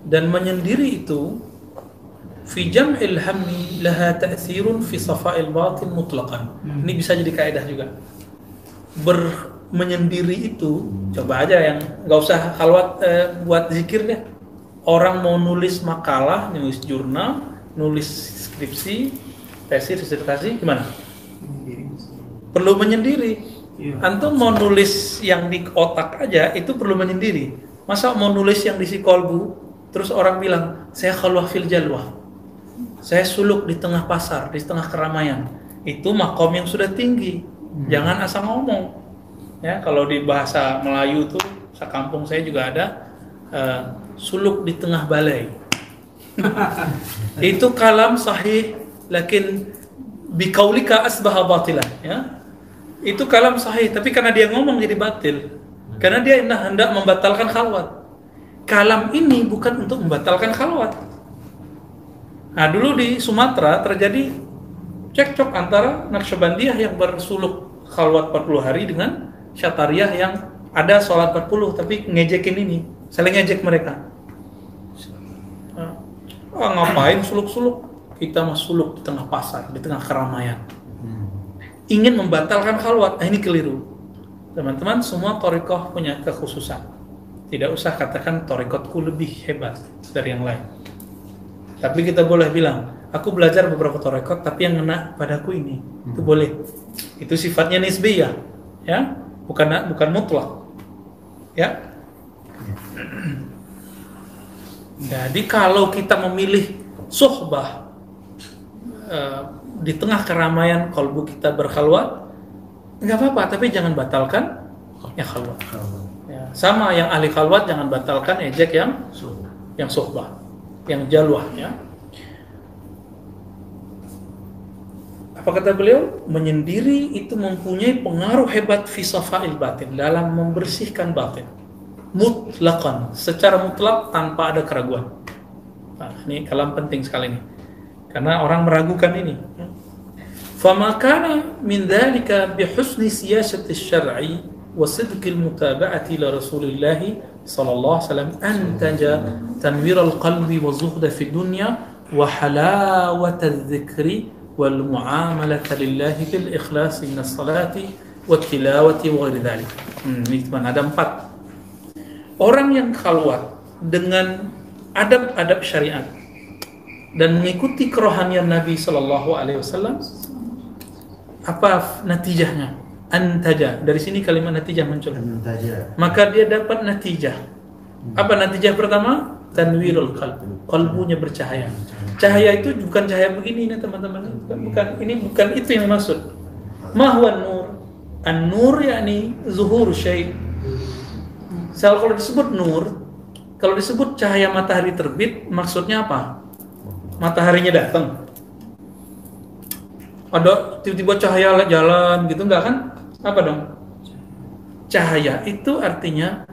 dan menyendiri itu fi jam'il hammi laha ta'thirun fi safa'il batin mutlaqan. Ini bisa jadi kaidah juga. Ber menyendiri itu coba aja yang nggak usah halwat eh, buat zikir deh. Orang mau nulis makalah, nulis jurnal, nulis skripsi, tesis, disertasi gimana? Perlu menyendiri. Antum mau nulis yang di otak aja itu perlu menyendiri. Masa mau nulis yang di si kolbu, terus orang bilang saya khalwah fil jalwah saya suluk di tengah pasar, di tengah keramaian. Itu makom yang sudah tinggi. Jangan asal ngomong. Ya, kalau di bahasa Melayu tuh, sekampung saya juga ada eh, suluk di tengah balai. itu kalam sahih, lakin bikaulika asbaha batilah. Ya. Itu kalam sahih, tapi karena dia ngomong jadi batil. Karena dia hendak membatalkan khalwat. Kalam ini bukan untuk membatalkan khalwat Nah dulu di Sumatera terjadi cekcok antara Naqsyabandiyah yang bersuluk khalwat 40 hari dengan Syatariyah yang ada sholat 40 tapi ngejekin ini, saling ngejek mereka. Ah, ngapain suluk-suluk? Kita suluk di tengah pasar, di tengah keramaian. Ingin membatalkan khalwat, nah ini keliru. Teman-teman, semua torikoh punya kekhususan. Tidak usah katakan torikotku lebih hebat dari yang lain tapi kita boleh bilang, aku belajar beberapa torekot, tapi yang kena padaku ini, itu hmm. boleh. Itu sifatnya nisbiyah, ya, bukan bukan mutlak, ya. Jadi kalau kita memilih sohbah uh, di tengah keramaian kalbu kita berkhalwat, nggak apa-apa, tapi jangan batalkan yang khalwat Ya, sama yang ahli khalwat jangan batalkan ejek yang yang sohbah yang jalwah ya. Apa kata beliau? Menyendiri itu mempunyai pengaruh hebat fisafail batin dalam membersihkan batin. Mutlakan, secara mutlak tanpa ada keraguan. Nah, ini kalam penting sekali ini. Karena orang meragukan ini. فما كان من ذلك بحسن سياسة الشرع وصدق المتابعة لرسول الله صلى الله عليه وسلم أنتج تنوير القلب والزهد في الدنيا وحلاوة الذكر والمعاملة لله بالإخلاص من الصلاة والتلاوة وغير ذلك نتمنى هذا مفت فات yang khalwat dengan adab-adab syariat dan mengikuti kerohanian Nabi Shallallahu Alaihi Wasallam, apa natijahnya? Antaja. Dari sini kalimat natijah muncul. Antaja. Maka dia dapat natijah. Apa natijah pertama? Tanwirul qalb. Kalbunya bercahaya. Cahaya itu bukan cahaya begini nih teman-teman. Bukan, bukan ini bukan itu yang maksud. Mahwan nur. An-nur yakni zuhur syai. Sel kalau disebut nur, kalau disebut cahaya matahari terbit, maksudnya apa? Mataharinya datang. Ada tiba-tiba cahaya jalan gitu enggak kan? Apa dong? Cahaya itu artinya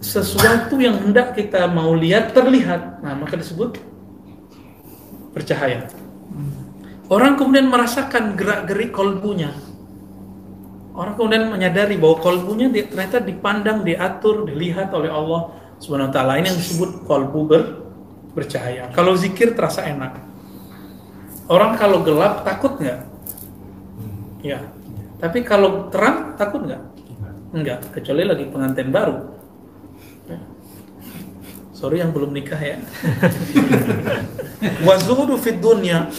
sesuatu yang hendak kita mau lihat terlihat. Nah, maka disebut bercahaya. Orang kemudian merasakan gerak-gerik kolbunya. Orang kemudian menyadari bahwa kolbunya ternyata dipandang, diatur, dilihat oleh Allah Subhanahu wa taala. Ini yang disebut kolbu ber, bercahaya. Kalau zikir terasa enak. Orang kalau gelap takut nggak? Ya, tapi kalau terang takut nggak? Enggak, kecuali lagi pengantin baru. Ya. Sorry yang belum nikah ya. Wazuhudu fit dunya.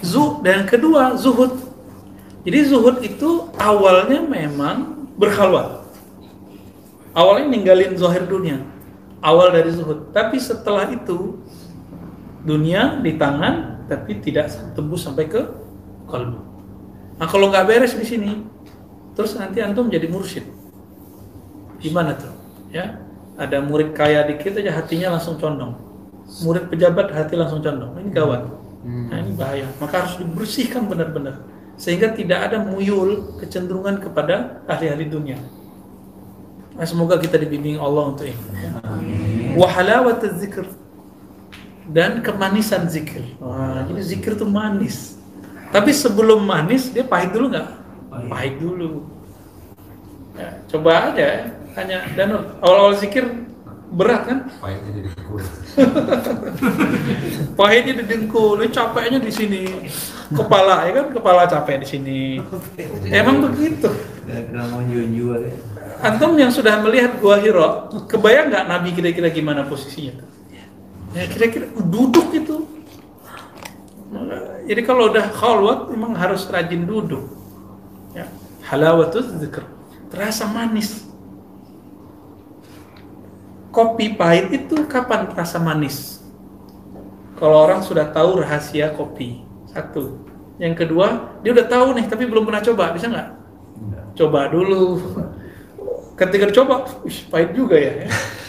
Zuh dan kedua zuhud. Jadi zuhud itu awalnya memang berkhalwat. Awalnya ninggalin zahir dunia. Awal dari zuhud. Tapi setelah itu dunia di tangan tapi tidak tembus sampai ke kalbu. Nah kalau nggak beres di sini, terus nanti antum jadi mursyid. Gimana tuh? Ya, ada murid kaya dikit aja hatinya langsung condong. Murid pejabat hati langsung condong. Ini gawat. Nah ini bahaya. Maka harus dibersihkan benar-benar sehingga tidak ada muyul kecenderungan kepada ahli-ahli dunia. Nah, semoga kita dibimbing Allah untuk ini. Wahalawat zikr dan kemanisan zikir. Wah, jadi zikir itu manis. Tapi sebelum manis dia pahit dulu nggak? Pahit. dulu. Ya, coba aja hanya danur. Awal-awal zikir berat kan? Pahitnya jadi kurang. Pahitnya di dengkul, ini capeknya di sini. Kepala ya kan, kepala capek di sini. Emang begitu. Ya. Antum yang sudah melihat gua Hiro, kebayang nggak Nabi kira-kira gimana posisinya? Ya kira-kira duduk itu. Jadi kalau udah khalwat memang harus rajin duduk. Ya. Halawatul dzikr. Terasa manis. Kopi pahit itu kapan terasa manis? Kalau orang sudah tahu rahasia kopi. Satu. Yang kedua, dia udah tahu nih tapi belum pernah coba, bisa nggak? Coba dulu. Ketika dicoba, wih, pahit juga ya.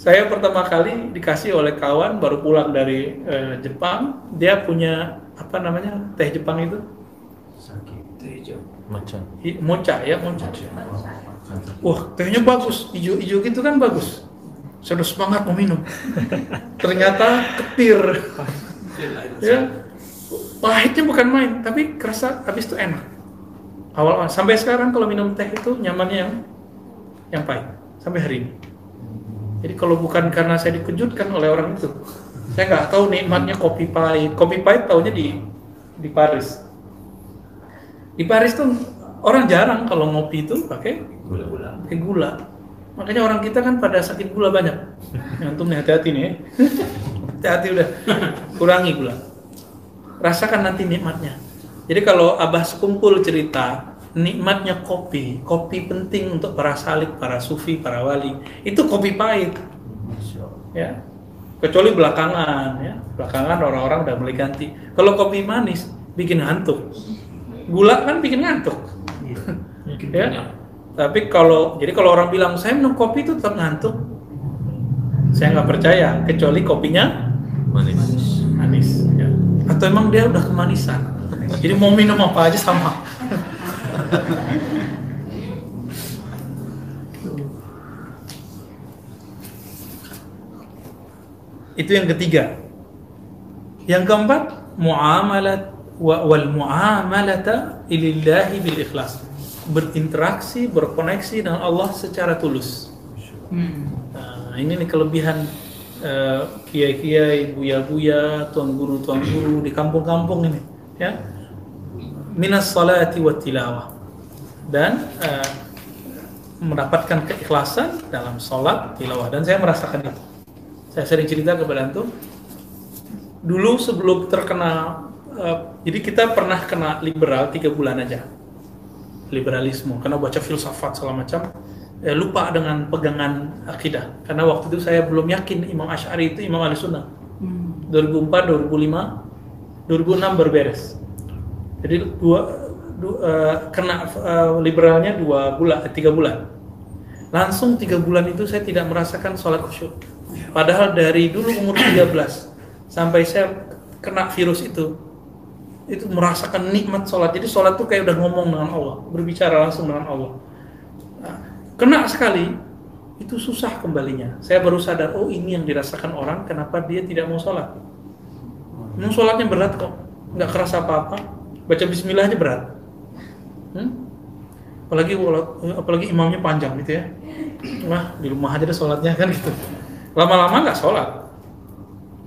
Saya pertama kali dikasih oleh kawan baru pulang dari eh, Jepang, dia punya apa namanya teh Jepang itu Sakit. Macam. I- mocha ya mocha. Wah tehnya bagus, hijau-hijau gitu kan bagus. Saya udah semangat mau minum. Ternyata ketir. ya, pahitnya bukan main, tapi kerasa habis itu enak. Awal sampai sekarang kalau minum teh itu nyamannya yang yang pahit sampai hari ini. Jadi kalau bukan karena saya dikejutkan oleh orang itu, saya nggak tahu nikmatnya kopi pahit. Kopi pahit taunya di di Paris. Di Paris tuh orang jarang kalau ngopi itu pakai Gula-gula. pakai gula. Makanya orang kita kan pada sakit gula banyak. Antum nih hati-hati nih. ya. Hati-hati udah. Kurangi gula. Rasakan nanti nikmatnya. Jadi kalau Abah sekumpul cerita nikmatnya kopi, kopi penting untuk para salik, para sufi, para wali. Itu kopi pahit, ya. Kecuali belakangan, ya. Belakangan orang-orang udah mulai ganti. Kalau kopi manis bikin ngantuk. Gula kan bikin ngantuk ya. Tapi kalau jadi kalau orang bilang saya minum kopi itu tetap ngantuk, saya nggak percaya kecuali kopinya Manis. manis. Ya. Atau emang dia udah kemanisan. Jadi mau minum apa aja sama. Itu yang ketiga. Yang keempat, muamalat wa- wal muamalata ilillahi bil ikhlas. Berinteraksi, berkoneksi dengan Allah secara tulus. Nah, ini nih kelebihan eh, kiai-kiai, buya-buya, tuan guru, tuan guru di kampung-kampung ini, ya. Minas salati wa tilawah. Dan eh, mendapatkan keikhlasan dalam sholat, tilawah. Dan saya merasakan itu. Saya sering cerita kepada antum. Dulu sebelum terkena, eh, jadi kita pernah kena liberal tiga bulan aja liberalisme karena baca filsafat segala macam eh, lupa dengan pegangan akidah karena waktu itu saya belum yakin Imam Ash'ari itu Imam Ahli Sunnah 2004 2005 2006 berberes jadi dua, eh, kena eh, liberalnya dua bulan eh, tiga bulan langsung tiga bulan itu saya tidak merasakan sholat khusyuk padahal dari dulu umur 13 sampai saya kena virus itu itu merasakan nikmat sholat. Jadi sholat tuh kayak udah ngomong dengan Allah, berbicara langsung dengan Allah. Nah, kena sekali, itu susah kembalinya. Saya baru sadar, oh ini yang dirasakan orang, kenapa dia tidak mau sholat. Memang sholatnya berat kok, nggak kerasa apa-apa. Baca Bismillah aja berat. Hmm? Apalagi apalagi imamnya panjang gitu ya. Wah di rumah aja deh sholatnya kan gitu. Lama-lama nggak sholat.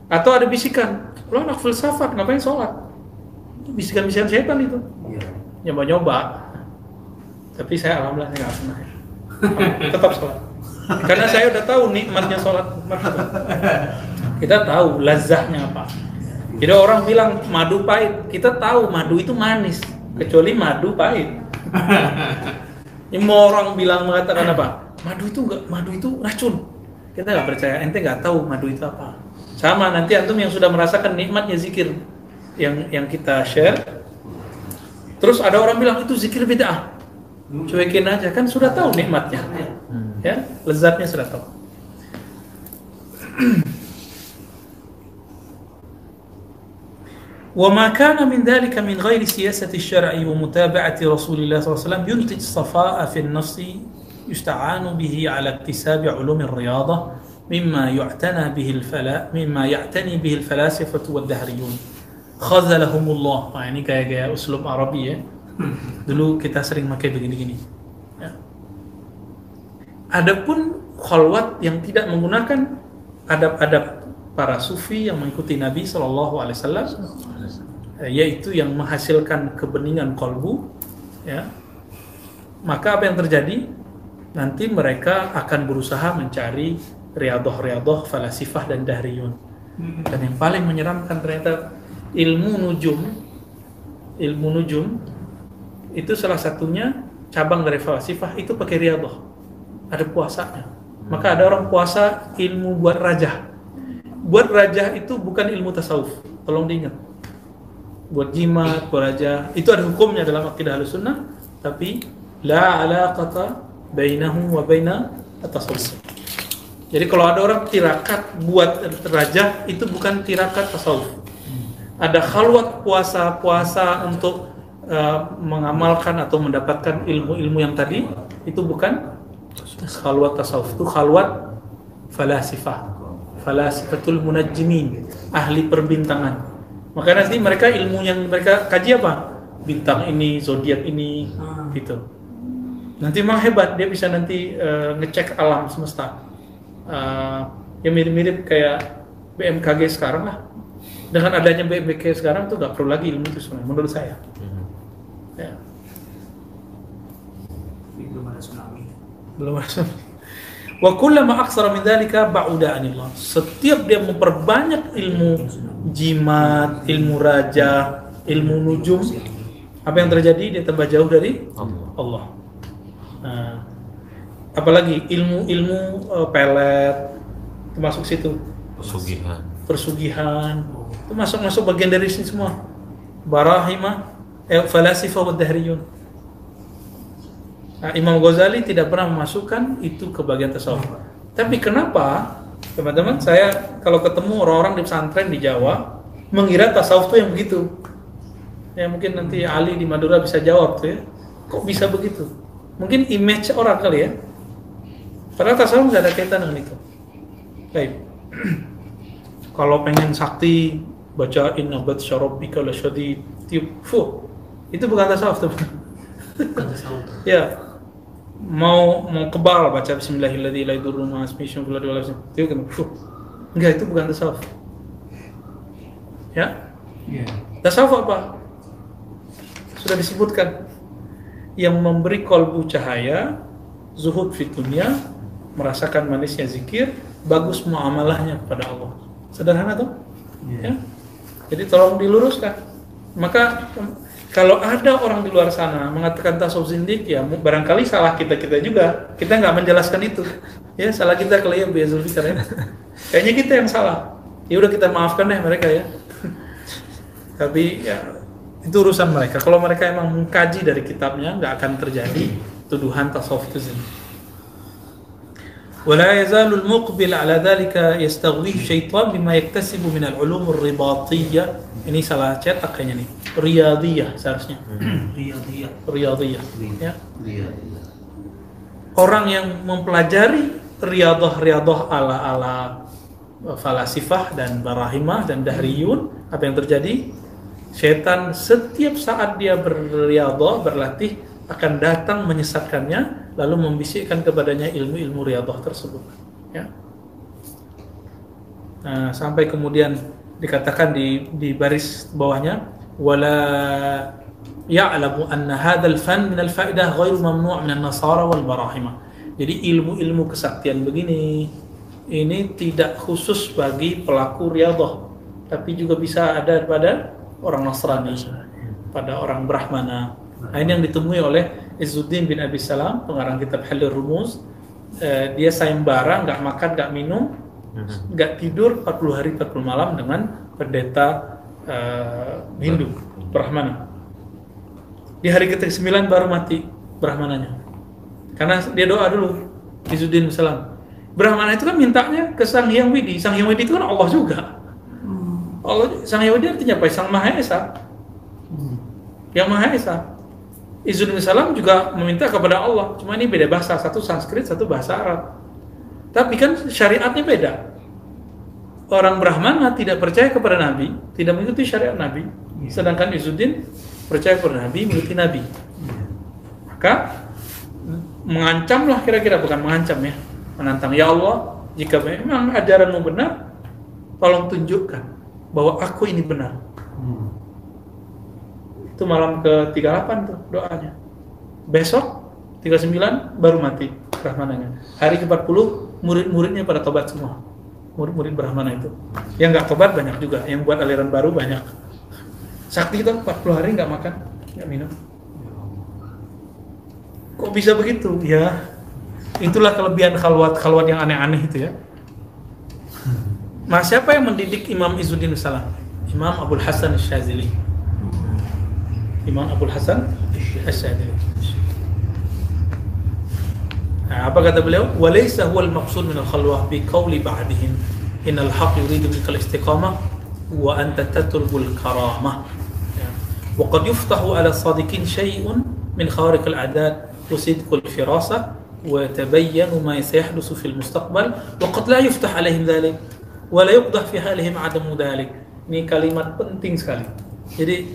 Atau ada bisikan, lo anak filsafat ngapain sholat? Bisikan-bisikan setan itu Iya. nyoba-nyoba tapi saya alhamdulillah saya nggak pernah tetap sholat karena saya udah tahu nikmatnya sholat kita tahu lazahnya apa jadi orang bilang madu pahit kita tahu madu itu manis kecuali madu pahit. Ini mau orang bilang mengatakan apa? Madu itu enggak madu itu racun. Kita nggak percaya ente nggak tahu madu itu apa. Sama nanti antum yang sudah merasakan nikmatnya zikir yang yang kita share. Terus ada orang bilang itu zikir bid'ah. Cuekin aja kan sudah tahu nikmatnya. Ya, lezatnya sudah tahu. وما كان من ذلك من غير سياسة الشرع ومتابعة رسول الله صلى الله عليه وسلم. ينتج صفاء في النفس يستعان به على اكتساب علوم الرياضة مما يعتنى به الفلا مما يعتني به الفلاسفة والدهريون. خذلهمullah nah, ini kayak gaya uslub Arabi ya. Dulu kita sering pakai. Adapun khalwat yang tidak menggunakan adab-adab para sufi yang mengikuti Nabi Shallallahu Alaihi Wasallam, eh, yaitu yang menghasilkan kebeningan kolbu, ya, maka apa yang terjadi? Nanti mereka akan berusaha mencari riadoh-riadoh, falasifah dan dahriyun. Dan yang paling menyeramkan ternyata ilmu nujum, ilmu nujum itu salah satunya cabang dari falasifah itu pakai riadoh. Ada puasanya. Maka ada orang puasa ilmu buat raja. Buat raja itu bukan ilmu tasawuf. Tolong diingat. Buat jimat, buat raja, itu ada hukumnya dalam akidah sunnah tapi la alaqata bainahu wa baina at-tasawuf. Jadi kalau ada orang tirakat buat raja itu bukan tirakat tasawuf. Ada khalwat puasa-puasa untuk uh, mengamalkan atau mendapatkan ilmu-ilmu yang tadi itu bukan khalwat tasawuf itu khalwat falasifah falasifatul munajjimin ahli perbintangan. Maka nanti mereka ilmu yang mereka kaji apa? Bintang ini zodiak ini gitu. Nanti memang hebat dia bisa nanti uh, ngecek alam semesta. Uh, yang mirip-mirip kayak BMKG sekarang lah. Dengan adanya BMKG sekarang tuh gak perlu lagi ilmu itu sebenarnya menurut saya. Ya. belum ada tsunami. Belum ada wa kullama aksara min dzalika ba'uda anillah. Setiap dia memperbanyak ilmu jimat ilmu raja ilmu nujum apa yang terjadi? Dia tambah jauh dari Allah. Allah. Nah, apalagi ilmu-ilmu eh, pelet termasuk situ. Pesugihan. persugihan. Itu masuk masuk bagian dari sini semua. Barahimah eh, falasifah wa dahriyun Nah, Imam Ghazali tidak pernah memasukkan itu ke bagian tasawuf. Tapi kenapa, teman-teman, saya kalau ketemu orang-orang di pesantren di Jawa mengira tasawuf itu yang begitu. Ya mungkin nanti Ali di Madura bisa jawab tuh ya. Kok bisa begitu? Mungkin image orang kali ya. Padahal tasawuf nggak ada kaitan dengan itu. Baik. kalau pengen sakti baca inna bat syarabika lasyadid tiup fuh itu bukan tasawuf teman bukan tasawuf ya mau mau kebal baca bismillahirrahmanirrahim. Itu kan, enggak itu bukan tasawuf. Ya? Iya. Tasawuf apa? Sudah disebutkan. Yang memberi kolbu cahaya zuhud fit dunia merasakan manisnya zikir bagus muamalahnya kepada Allah. Sederhana tuh? Ya? Jadi tolong diluruskan. Maka kalau ada orang di luar sana mengatakan tasawuf zindik ya barangkali salah kita kita juga. Kita nggak menjelaskan itu. Ya salah kita kali ya Bu Zulfikar ya. Kayaknya kita yang salah. Ya udah kita maafkan deh mereka ya. Tapi ya itu urusan mereka. Kalau mereka emang mengkaji dari kitabnya nggak akan terjadi tuduhan tasawuf itu zindik ولا يزال المقبل على ذلك يستغويه الشيطان بما يكتسب من العلوم الرباطية ini salah cetak kayaknya nih riyadiyah seharusnya riyadiyah riyadiyah ya Iya, iya. orang yang mempelajari riadah-riadah ala-ala falasifah dan barahimah dan dahriyun apa yang terjadi setan setiap saat dia berriadah berlatih akan datang menyesatkannya lalu membisikkan kepadanya ilmu-ilmu riadah tersebut ya nah, sampai kemudian dikatakan di di baris bawahnya wala ya'lamu anna hadzal fan min al-fa'idah ghairu mamnu' min an-nasara wal barahimah. Jadi ilmu-ilmu kesaktian begini ini tidak khusus bagi pelaku riyadhah, tapi juga bisa ada pada orang Nasrani, pada orang Brahmana. Nah, ini yang ditemui oleh Izzuddin bin Abi Salam, pengarang kitab Halil Rumuz. Eh, dia sayembara, nggak makan, nggak minum, nggak tidur 40 hari 40 malam dengan pendeta eh, Hindu Brahmana. Di hari ke-9 baru mati Brahmananya. Karena dia doa dulu Izzuddin Salam. Brahmana itu kan mintanya ke Sang Hyang Widi. Sang Hyang Widi itu kan Allah juga. Allah Sang Hyang Widi artinya apa? Sang Maha Esa. Yang Maha Esa. Izzuddin Salam juga meminta kepada Allah. Cuma ini beda bahasa, satu Sanskrit, satu bahasa Arab. Tapi kan syariatnya beda. Orang Brahmana tidak percaya kepada Nabi, tidak mengikuti syariat Nabi. Sedangkan Izzuddin percaya kepada Nabi, mengikuti Nabi. Maka mengancam lah kira-kira bukan mengancam ya menantang ya Allah jika memang ajaranmu benar tolong tunjukkan bahwa aku ini benar. Itu malam ke 38 tuh doanya. Besok 39 baru mati Brahmananya. Hari ke 40 murid-muridnya pada tobat semua. Murid-murid Brahmana itu. Yang nggak tobat banyak juga. Yang buat aliran baru banyak. Sakti itu 40 hari nggak makan nggak minum. Kok bisa begitu? Ya itulah kelebihan khalwat-khalwat yang aneh-aneh itu ya. Mas siapa yang mendidik Imam Izzuddin Salam? Imam Abdul Hasan Syazili. الإمام أبو الحسن الشاذلي عبا كتب له وليس هو المقصود من الخلوة بقول بعدهم إن الحق يريد منك الاستقامة وأنت تترك الكرامة وقد يفتح على الصادقين شيء من خارق العادات وصدق الفراسة وتبين ما سيحدث في المستقبل وقد لا يفتح عليهم ذلك ولا يقضح في حالهم عدم ذلك ini kalimat penting sekali. Jadi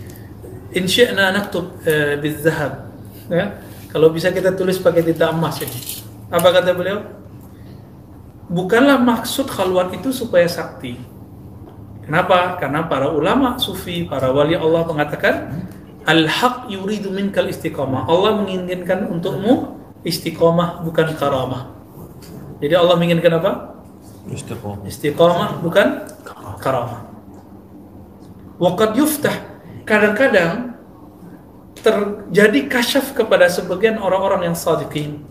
in syi'na naktub uh, bizahab ya kalau bisa kita tulis pakai tinta emas ini apa kata beliau bukanlah maksud khalwat itu supaya sakti kenapa karena para ulama sufi para wali Allah mengatakan al-haq yuridu minkal istiqamah Allah menginginkan untukmu istiqomah bukan karamah. Jadi Allah menginginkan apa? Istiqomah. Istiqomah bukan karamah. Waqad yuftah kadang-kadang terjadi kasyaf kepada sebagian orang-orang yang sadiqin.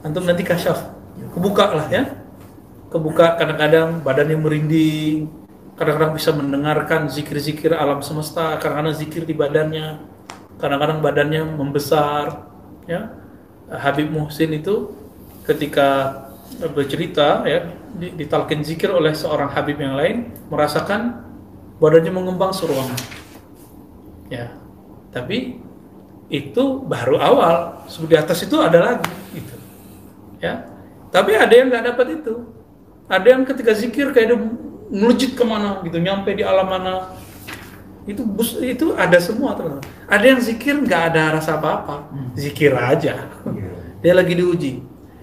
Antum nanti kasyaf. Kebuka lah ya. Kebuka kadang-kadang badannya merinding, kadang-kadang bisa mendengarkan zikir-zikir alam semesta, kadang-kadang zikir di badannya, kadang-kadang badannya membesar, ya Habib Muhsin itu ketika bercerita ya ditalkin zikir oleh seorang Habib yang lain merasakan badannya mengembang seruangan ya. Tapi itu baru awal. Di atas itu ada lagi gitu. Ya. Tapi ada yang nggak dapat itu. Ada yang ketika zikir kayak dia melejit ke mana gitu nyampe di alam mana. Itu bus itu ada semua teman-teman. Ada yang zikir nggak ada rasa apa-apa. Zikir aja. Dia lagi diuji.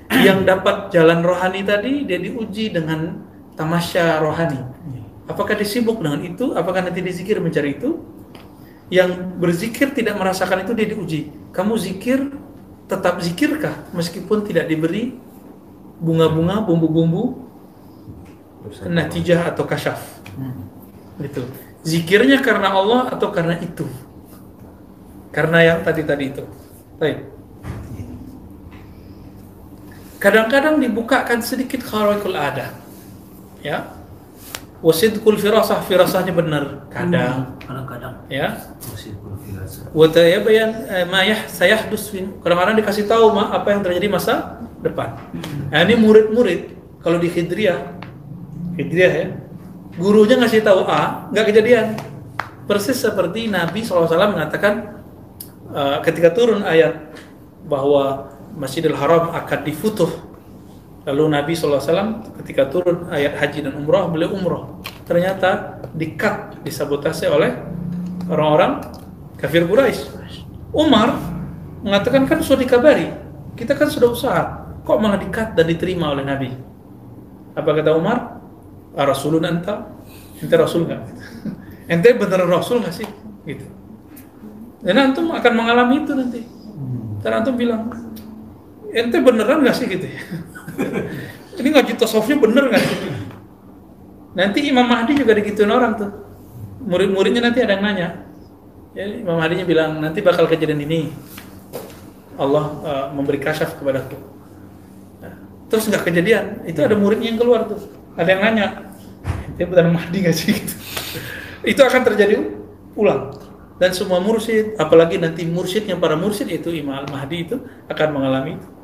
Yang dapat jalan rohani tadi dia diuji dengan tamasya rohani. Apakah disibuk dengan itu? Apakah nanti dizikir mencari itu yang berzikir tidak merasakan itu dia diuji. Kamu zikir tetap zikirkah meskipun tidak diberi bunga-bunga bumbu-bumbu natijah atau kasyaf? Gitu zikirnya karena Allah atau karena itu? Karena yang tadi-tadi itu. Baik. Kadang-kadang dibukakan sedikit khawarikul ada ya wasidkul firasah firasahnya benar. Kadang. Kadang-kadang. Ya. Masih perlu firasat. watayabayan eh, ma yah sayahdus kadang-kadang dikasih tahu ma apa yang terjadi masa depan. Nah, ini murid-murid kalau di Khidriyah Khidriyah ya gurunya ngasih tahu A nggak kejadian. Persis seperti Nabi SAW mengatakan eh, ketika turun ayat bahwa Masjidil Haram akan difutuh lalu Nabi SAW ketika turun ayat haji dan umrah beliau umrah. Ternyata dikat disabotase oleh orang-orang kafir Quraisy. Umar mengatakan kan sudah dikabari kita kan sudah usaha kok malah dikat dan diterima oleh Nabi? Apa kata Umar? "Ah, Rasulun anta? Ente Rasul nggak? Ente beneran Rasul nggak sih? Gitu. Dan antum akan mengalami itu nanti. Dan antum bilang ente beneran nggak sih gitu ya? Ini ngaji tasawufnya bener nggak sih? Nanti Imam Mahdi juga digituin orang tuh. Murid-muridnya nanti ada yang nanya. Ya, Imam Mahdinya bilang nanti bakal kejadian ini. Allah uh, memberi kasyaf kepadaku. Nah, terus nggak kejadian. Itu ada muridnya yang keluar tuh. Ada yang nanya ente beneran Mahdi nggak sih? Gitu. itu akan terjadi ulang. Dan semua mursyid apalagi nanti mursyidnya para mursyid itu Imam Al-Mahdi itu akan mengalami itu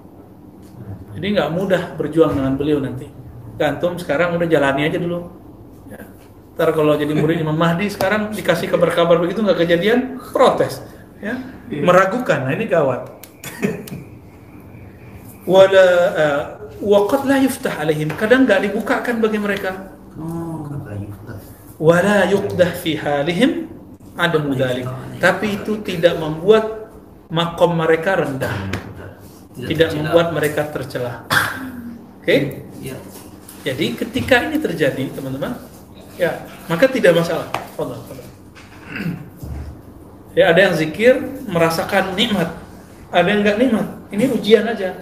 jadi nggak mudah berjuang dengan beliau nanti. Gantung sekarang udah jalani aja dulu. Ya. ntar kalau jadi murid Imam Mahdi sekarang dikasih kabar-kabar begitu nggak kejadian protes. Ya. Meragukan. Nah ini gawat. Wala uh, waqad la yuftah alaihim. Kadang nggak dibukakan bagi mereka. Oh, wala yuqdah fi halihim adamu dzalik. Tapi itu tidak membuat makom mereka rendah Tidak tidak tercela. membuat mereka tercela. Oke? Ya. Jadi ketika ini terjadi, teman-teman, ya maka tidak masalah. Fadal, fadal. Ya ada yang zikir merasakan nikmat, ada yang nggak nikmat. Ini ujian aja.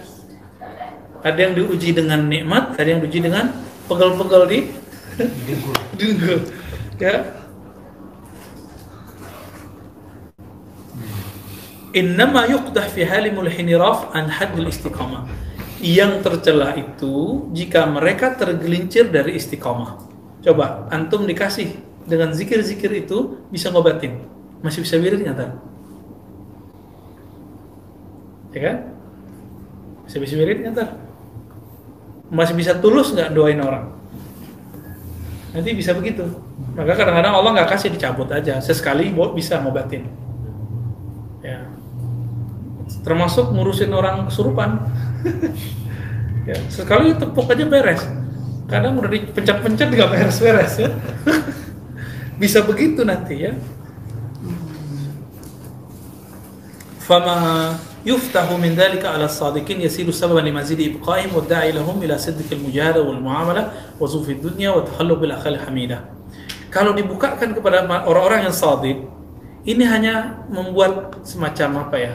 Ada yang diuji dengan nikmat, ada yang diuji dengan pegel-pegel di dengkul. Ya. Innama yuqdah fi halimul hiniraf an haddil istiqamah. Yang tercela itu jika mereka tergelincir dari istiqamah. Coba antum dikasih dengan zikir-zikir itu bisa ngobatin. Masih bisa wirid nggak? Ya kan? Masih bisa wirid nggak? Masih bisa tulus nggak doain orang? Nanti bisa begitu. Maka kadang-kadang Allah nggak kasih dicabut aja. Sesekali bisa ngobatin termasuk ngurusin orang kesurupan. Ya, sekali tepuk aja beres. Kadang udah dipencet-pencet nggak beres-beres ya. Bisa begitu nanti ya. Fama yuftahu min dalika ala sadiqin yasiru sababan limazid ibqaihim wa da'i lahum ila siddiqil mujahada wal muamalah wa zufid dunya wa tahallu bil akhil hamidah. Kalau dibukakan kepada orang-orang yang sadiq ini hanya membuat semacam apa ya?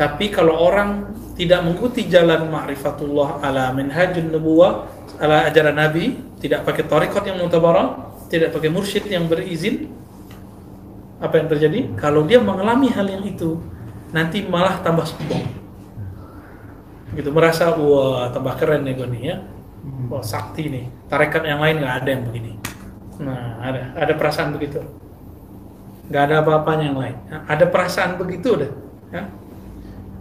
tapi kalau orang tidak mengikuti jalan ma'rifatullah ala minhajun nubuwah ala ajaran Nabi tidak pakai tarikat yang mutabarah tidak pakai mursyid yang berizin apa yang terjadi? Kalau dia mengalami hal yang itu nanti malah tambah sombong. Gitu merasa wah tambah keren nih gue nih ya. Wah sakti nih. Tarekat yang lain nggak ada yang begini. Nah ada ada perasaan begitu. Nggak ada apa-apanya yang lain. Nah, ada perasaan begitu udah ya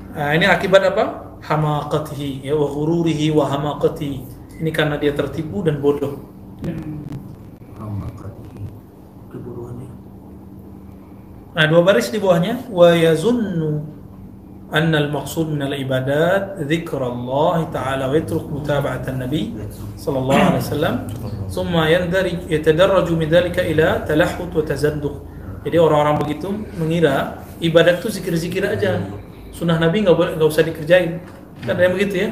Nah, ini akibat apa? Hamaqatihi ya wa ghururihi wa ini karena dia tertipu dan bodoh. Keburuannya. Nah, dua baris di bawahnya. Wa yazunnu anna al-maqsud min al-ibadat dzikrullah ta'ala wa yatruk mutaba'at an-nabi sallallahu alaihi wasallam. Thumma yandarij yatadarraju min dhalika ila talahhut wa tazanduq. Jadi orang-orang begitu mengira ibadat itu zikir-zikir aja. Sunnah Nabi nggak boleh nggak usah dikerjain. Kan ada yang begitu ya.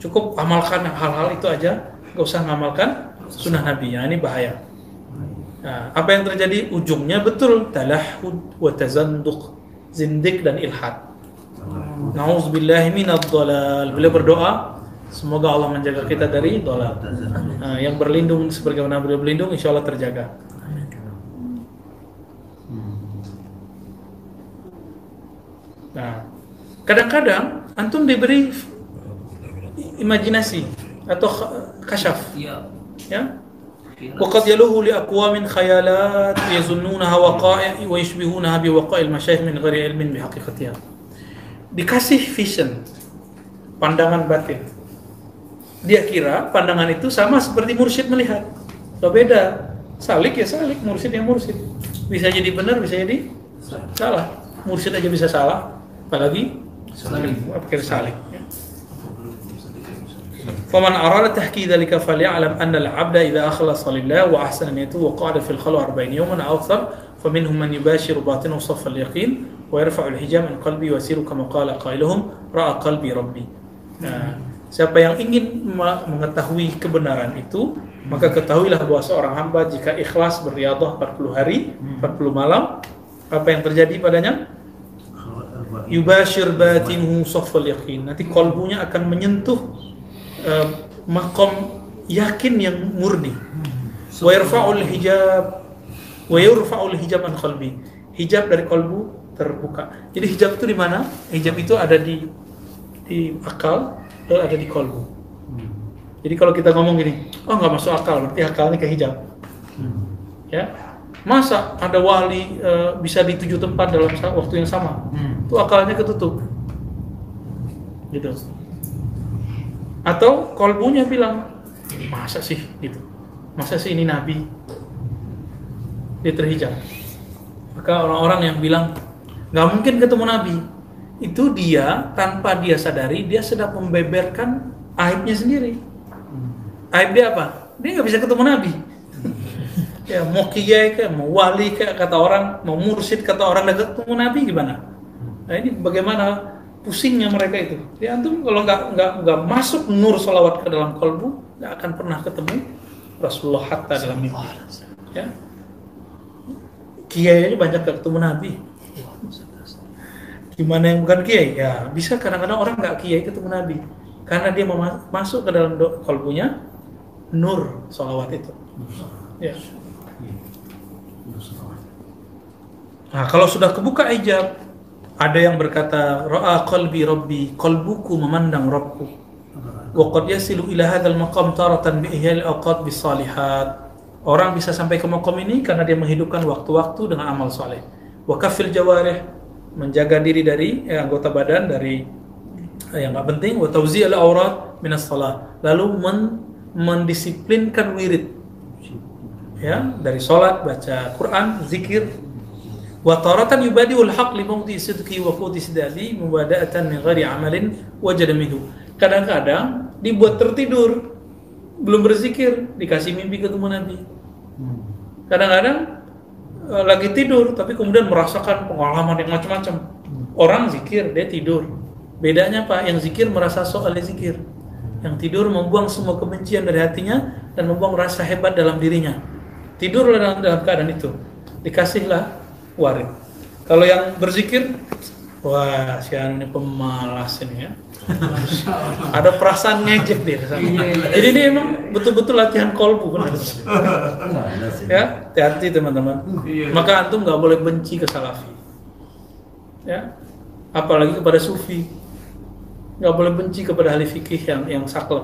Cukup amalkan hal-hal itu aja, nggak usah ngamalkan sunnah Nabi. Ya, ini bahaya. Nah, apa yang terjadi ujungnya betul talahud wa tazanduq, zindik dan ilhad. Nauzubillahi minadh dhalal. Beliau berdoa semoga Allah menjaga kita dari dhalal. Nah, yang berlindung sebagaimana beliau berlindung insya Allah terjaga. Nah, kadang-kadang antum diberi imajinasi atau kasyaf, Iya. ya. وقد يلوه لأقوام خيالات يظنونها وقائع ويشبهونها بوقائع المشايخ من غير علم بحقيقتها dikasih vision pandangan batin dia kira pandangan itu sama seperti mursyid melihat Loh beda salik ya salik mursyid yang mursyid bisa jadi benar bisa jadi salah mursyid aja bisa salah apalagi salik apa salik ya. فمن أراد تحكي ذلك فليعلم أن العبد إذا أخلص لله وأحسن نيته وقعد في الخلوة أربعين يوما أو أكثر فمنهم من يباشر باطنه صف اليقين ويرفع الحجاب عن قلبي ويسير كما قال قائلهم رأى قلبي ربي Nah, siapa yang ingin me- mengetahui kebenaran itu, maka ketahuilah bahwa seorang hamba jika ikhlas beriadah 40 hari, 40 malam, apa yang terjadi padanya? Yubashir batinuhu saffal yaqin. Nanti kolbunya akan menyentuh eh, makom yakin yang murni. Wa yarfa'ul hijab wa yurfa'ul hijab an qalbi. Hijab dari kolbu terbuka. Jadi hijab itu di mana? Hijab itu ada di di akal dan ada di kolbu. Jadi kalau kita ngomong gini, oh nggak masuk akal, berarti akalnya ke hijab. Ya, masa ada wali eh, bisa di tujuh tempat dalam waktu yang sama? Itu akalnya ketutup. Gitu. Atau kolbunya bilang, masa sih gitu? Masa sih ini nabi? dia terhijab. Maka orang-orang yang bilang nggak mungkin ketemu Nabi, itu dia tanpa dia sadari dia sedang membeberkan aibnya sendiri. Aib dia apa? Dia nggak bisa ketemu Nabi. Ya mau kiai kayak mau wali kayak kata orang, mau mursyid kata orang udah ketemu Nabi gimana? Nah ini bagaimana pusingnya mereka itu. Ya antum kalau nggak nggak nggak masuk nur salawat ke dalam kolbu, nggak akan pernah ketemu Rasulullah hatta dalam mimpi. Ya. Kiai aja banyak gak ketemu Nabi. Gimana yang bukan kiai? Ya bisa kadang-kadang orang nggak kiai ketemu Nabi karena dia mau masuk ke dalam kolbunya nur salawat itu. Ya. Nah, kalau sudah kebuka hijab, ada yang berkata, Ra'a qalbi rabbi, qalbuku memandang Rabbku. Wa qad yasilu ila hadzal maqam taratan bi ihya'il awqat bis salihat. Orang bisa sampai ke maqam ini karena dia menghidupkan waktu-waktu dengan amal saleh. Wa kafil jawarih, menjaga diri dari eh, anggota badan dari eh, yang nggak penting. Wa tawzi'il aurat minas salah. Lalu men- mendisiplinkan wirid ya dari sholat baca Quran zikir. Wa taratan yubadiul haq li mawdi sidqi wa quti sidadi mubada'atan min ghairi amalin wajada minhu. Kadang-kadang dibuat tertidur belum berzikir dikasih mimpi ketemu Nabi. Kadang-kadang eh, lagi tidur tapi kemudian merasakan pengalaman yang macam-macam. Orang zikir dia tidur. Bedanya apa? Yang zikir merasa oleh zikir. Yang tidur membuang semua kebencian dari hatinya dan membuang rasa hebat dalam dirinya tidurlah dalam, dalam keadaan itu. Dikasihlah warid. Kalau yang berzikir wah si ini pemalas ini ya. Ada perasaan ngejek dia ke sana. jadi ini emang betul-betul latihan kolbu kan? Ya hati-hati teman-teman. Maka antum nggak boleh benci ke salafi. Ya apalagi kepada sufi. Nggak boleh benci kepada ahli fikih yang yang saklek.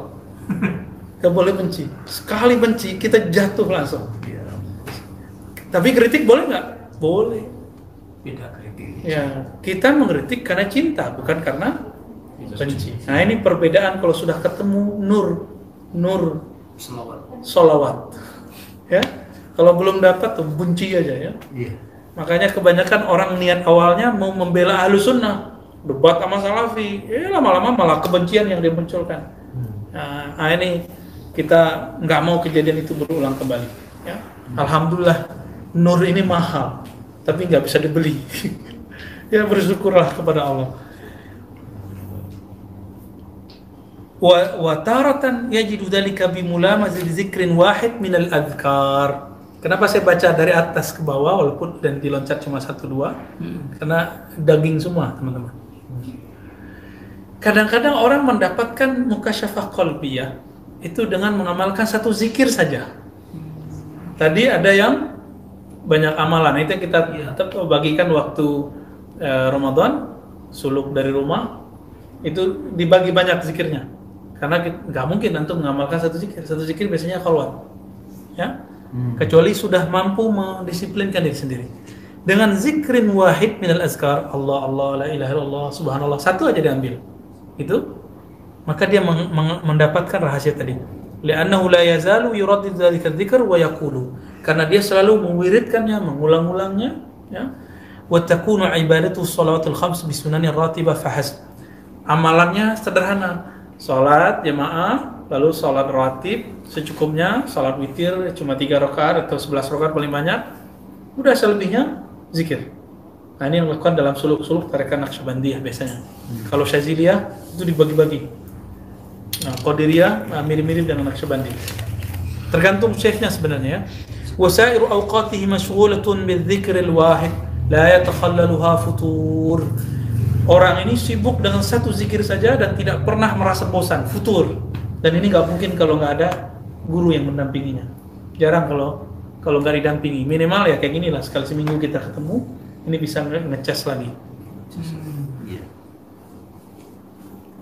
Nggak boleh benci. Sekali benci kita jatuh langsung tapi kritik boleh nggak? Boleh. Beda kritik. ya kita mengkritik karena cinta bukan karena benci. nah ini perbedaan kalau sudah ketemu nur. Nur solawat ya kalau belum dapat tuh benci aja ya. Iya. makanya kebanyakan orang niat awalnya mau membela ahlu sunnah. Debat sama salafi. Eh lama-lama malah kebencian yang dimunculkan nah, nah, ini kita nggak mau kejadian itu berulang kembali. Ya. Alhamdulillah nur ini mahal tapi nggak bisa dibeli ya bersyukurlah kepada Allah wa wa taratan yajidu dzalika bi mulamazati dzikrin wahid min al adhkar Kenapa saya baca dari atas ke bawah walaupun dan diloncat cuma satu dua? Karena daging semua teman-teman. Kadang-kadang orang mendapatkan mukasyafah qalbiyah itu dengan mengamalkan satu zikir saja. Tadi ada yang banyak amalan. Itu yang kita tetap bagikan waktu eh, Ramadan suluk dari rumah itu dibagi banyak zikirnya. Karena nggak mungkin antum mengamalkan satu zikir. Satu zikir biasanya khalwat ya? Kecuali sudah mampu mendisiplinkan diri sendiri. Dengan zikrin wahid minal azkar Allah Allah la ilaha illallah subhanallah satu aja diambil. Itu maka dia meng- meng- mendapatkan rahasia tadi li'annahu la yazalu yuraddid dzalika dzikr wa yaqulu. Karena dia selalu mewiridkannya mengulang-ulangnya ya. Wa takunu ibadatu shalawatul khams bi sunanir ratibah fahasb amalannya sederhana. Salat jamaah lalu salat rawatib secukupnya salat witir cuma tiga rakaat atau 11 rakaat paling banyak udah selebihnya zikir. Nah ini yang dilakukan dalam suluk-suluk tarekat Naqsyabandiyah biasanya. Kalau Syaziliyah itu dibagi-bagi nah Qadiriyah nah, mirip-mirip dengan Naqsyabandi tergantung syekhnya sebenarnya ya. Wasairu awqatihi mashghulatun bidzikril wahid la yatakhallaluha futur. Orang ini sibuk dengan satu zikir saja dan tidak pernah merasa bosan futur. Dan ini nggak mungkin kalau nggak ada guru yang mendampinginya. Jarang kalau kalau nggak didampingi. Minimal ya kayak gini lah sekali seminggu kita ketemu ini bisa nge- ngecas lagi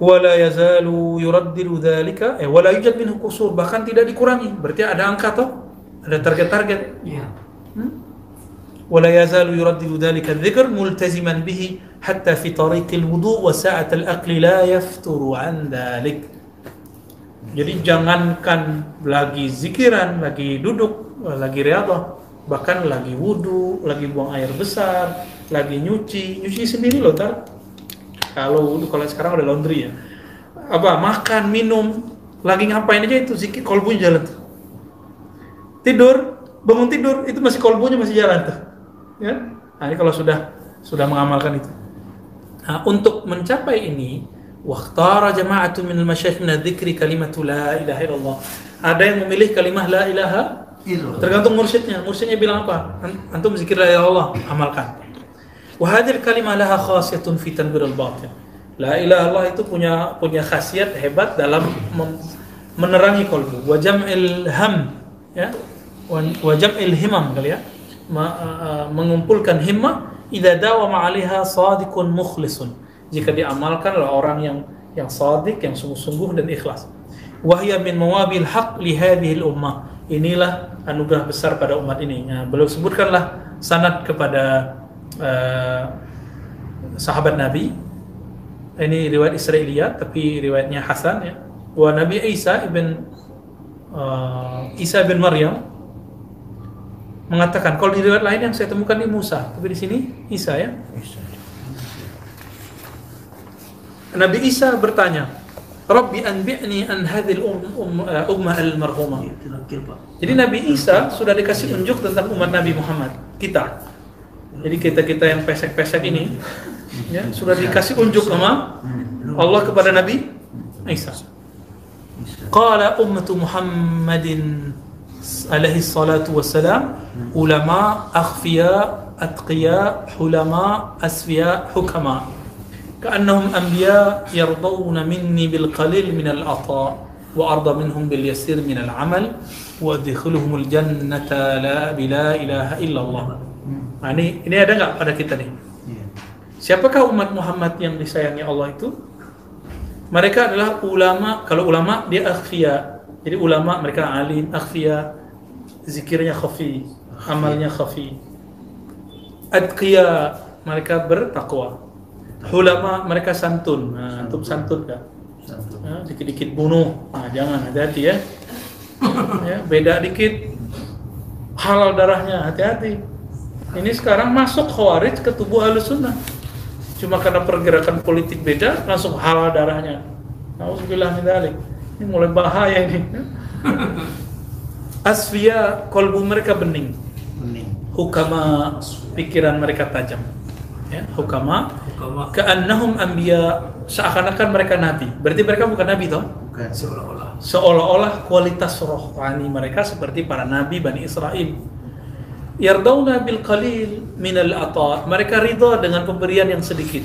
wala yazalu yuraddilu dhalika eh wala yujad minhu kusur bahkan tidak dikurangi. Berarti ada angka toh? Ada target-target? Ya hmm? wala yazalu yuraddilu dhalika dzikr multaziman bihi hatta fi tariqil wudu wa sa'at al aqli la yafturu an dhalik. Jadi jangankan lagi zikiran lagi duduk lagi riadah, bahkan lagi wudu lagi buang air besar lagi nyuci. Nyuci sendiri loh tar. Kalau kalau sekarang ada laundry ya. Apa makan, minum, lagi ngapain aja itu zikir kolbunya jalan tuh. Tidur, bangun tidur itu masih kolbunya masih jalan tuh. Ya. Nah, ini kalau sudah sudah mengamalkan itu. Nah, untuk mencapai ini, waktara jama'atu min al-masyayikh min dzikri kalimatu la ilaha illallah. Ada yang memilih kalimah la ilaha tergantung mursyidnya. Mursyidnya bilang apa? An- Antum zikir la ilaha illallah, amalkan. Wa hadhihi kalimah laha khasiyatun fi tanwir al-batin. La ilaha illallah itu punya punya khasiat hebat dalam menerangi kolbu. Wa jam'il ham ya. Wa wa jam'il himam kali ya. Mengumpulkan himmah idza dawama 'alaiha sadiqun mukhlisun. Jika diamalkan oleh orang yang yang sadik, yang sungguh-sungguh dan ikhlas. Wahya min mawabil haq li hadhihi ummah. Inilah anugerah besar pada umat ini. Nah, beliau sebutkanlah sanad kepada uh, sahabat Nabi. Ini riwayat Israiliyat tapi riwayatnya Hasan ya. Wa Nabi Isa ibn uh, Isa bin Maryam mengatakan kalau di riwayat lain yang saya temukan di Musa, tapi di sini Isa ya. Nabi Isa bertanya, Rabbi anbi'ni an hadhil um, um, uh, ummah al-marhumah. Pak. Jadi Nabi Isa sudah dikasih unjuk tentang umat Nabi Muhammad, kita. Jadi kita-kita yang pesek-pesek ini ya, sudah dikasih unjuk sama Allah kepada Nabi Isa. Qala ummatu Muhammadin alaihi salatu wassalam ulama akhfiya atqiya hulama asfiya hukama كأنهم أنبياء يرضون مني بالقليل من العطاء وأرضى منهم باليسير من العمل وأدخلهم الجنة لا بلا إله إلا الله Nah, ini, ini ada nggak pada kita nih? Iya. Siapakah umat Muhammad yang disayangi Allah itu? Mereka adalah ulama, kalau ulama dia akhfiya. Jadi ulama mereka alim, akhfiya, zikirnya khafi, amalnya khafi. Adqiya, mereka bertakwa. Ulama mereka santun. Nah, antum santun kan? Nah, dikit-dikit bunuh. Nah, jangan hati-hati ya. ya. Beda dikit halal darahnya, hati-hati. Ini sekarang masuk khawarij ke tubuh ahlus sunnah. Cuma karena pergerakan politik beda, langsung halal darahnya. Dzalik. Ini mulai bahaya ini. Asfiya kolbu mereka bening. Bening. Hukama pikiran mereka tajam. Ya, hukama Hukama Ka'annahum anbiya seakan-akan mereka nabi. Berarti mereka bukan nabi toh? Bukan. seolah-olah Seolah-olah kualitas rohani mereka seperti para nabi Bani Israel. Yardawna bil qalil min al ata. Mereka ridha dengan pemberian yang sedikit.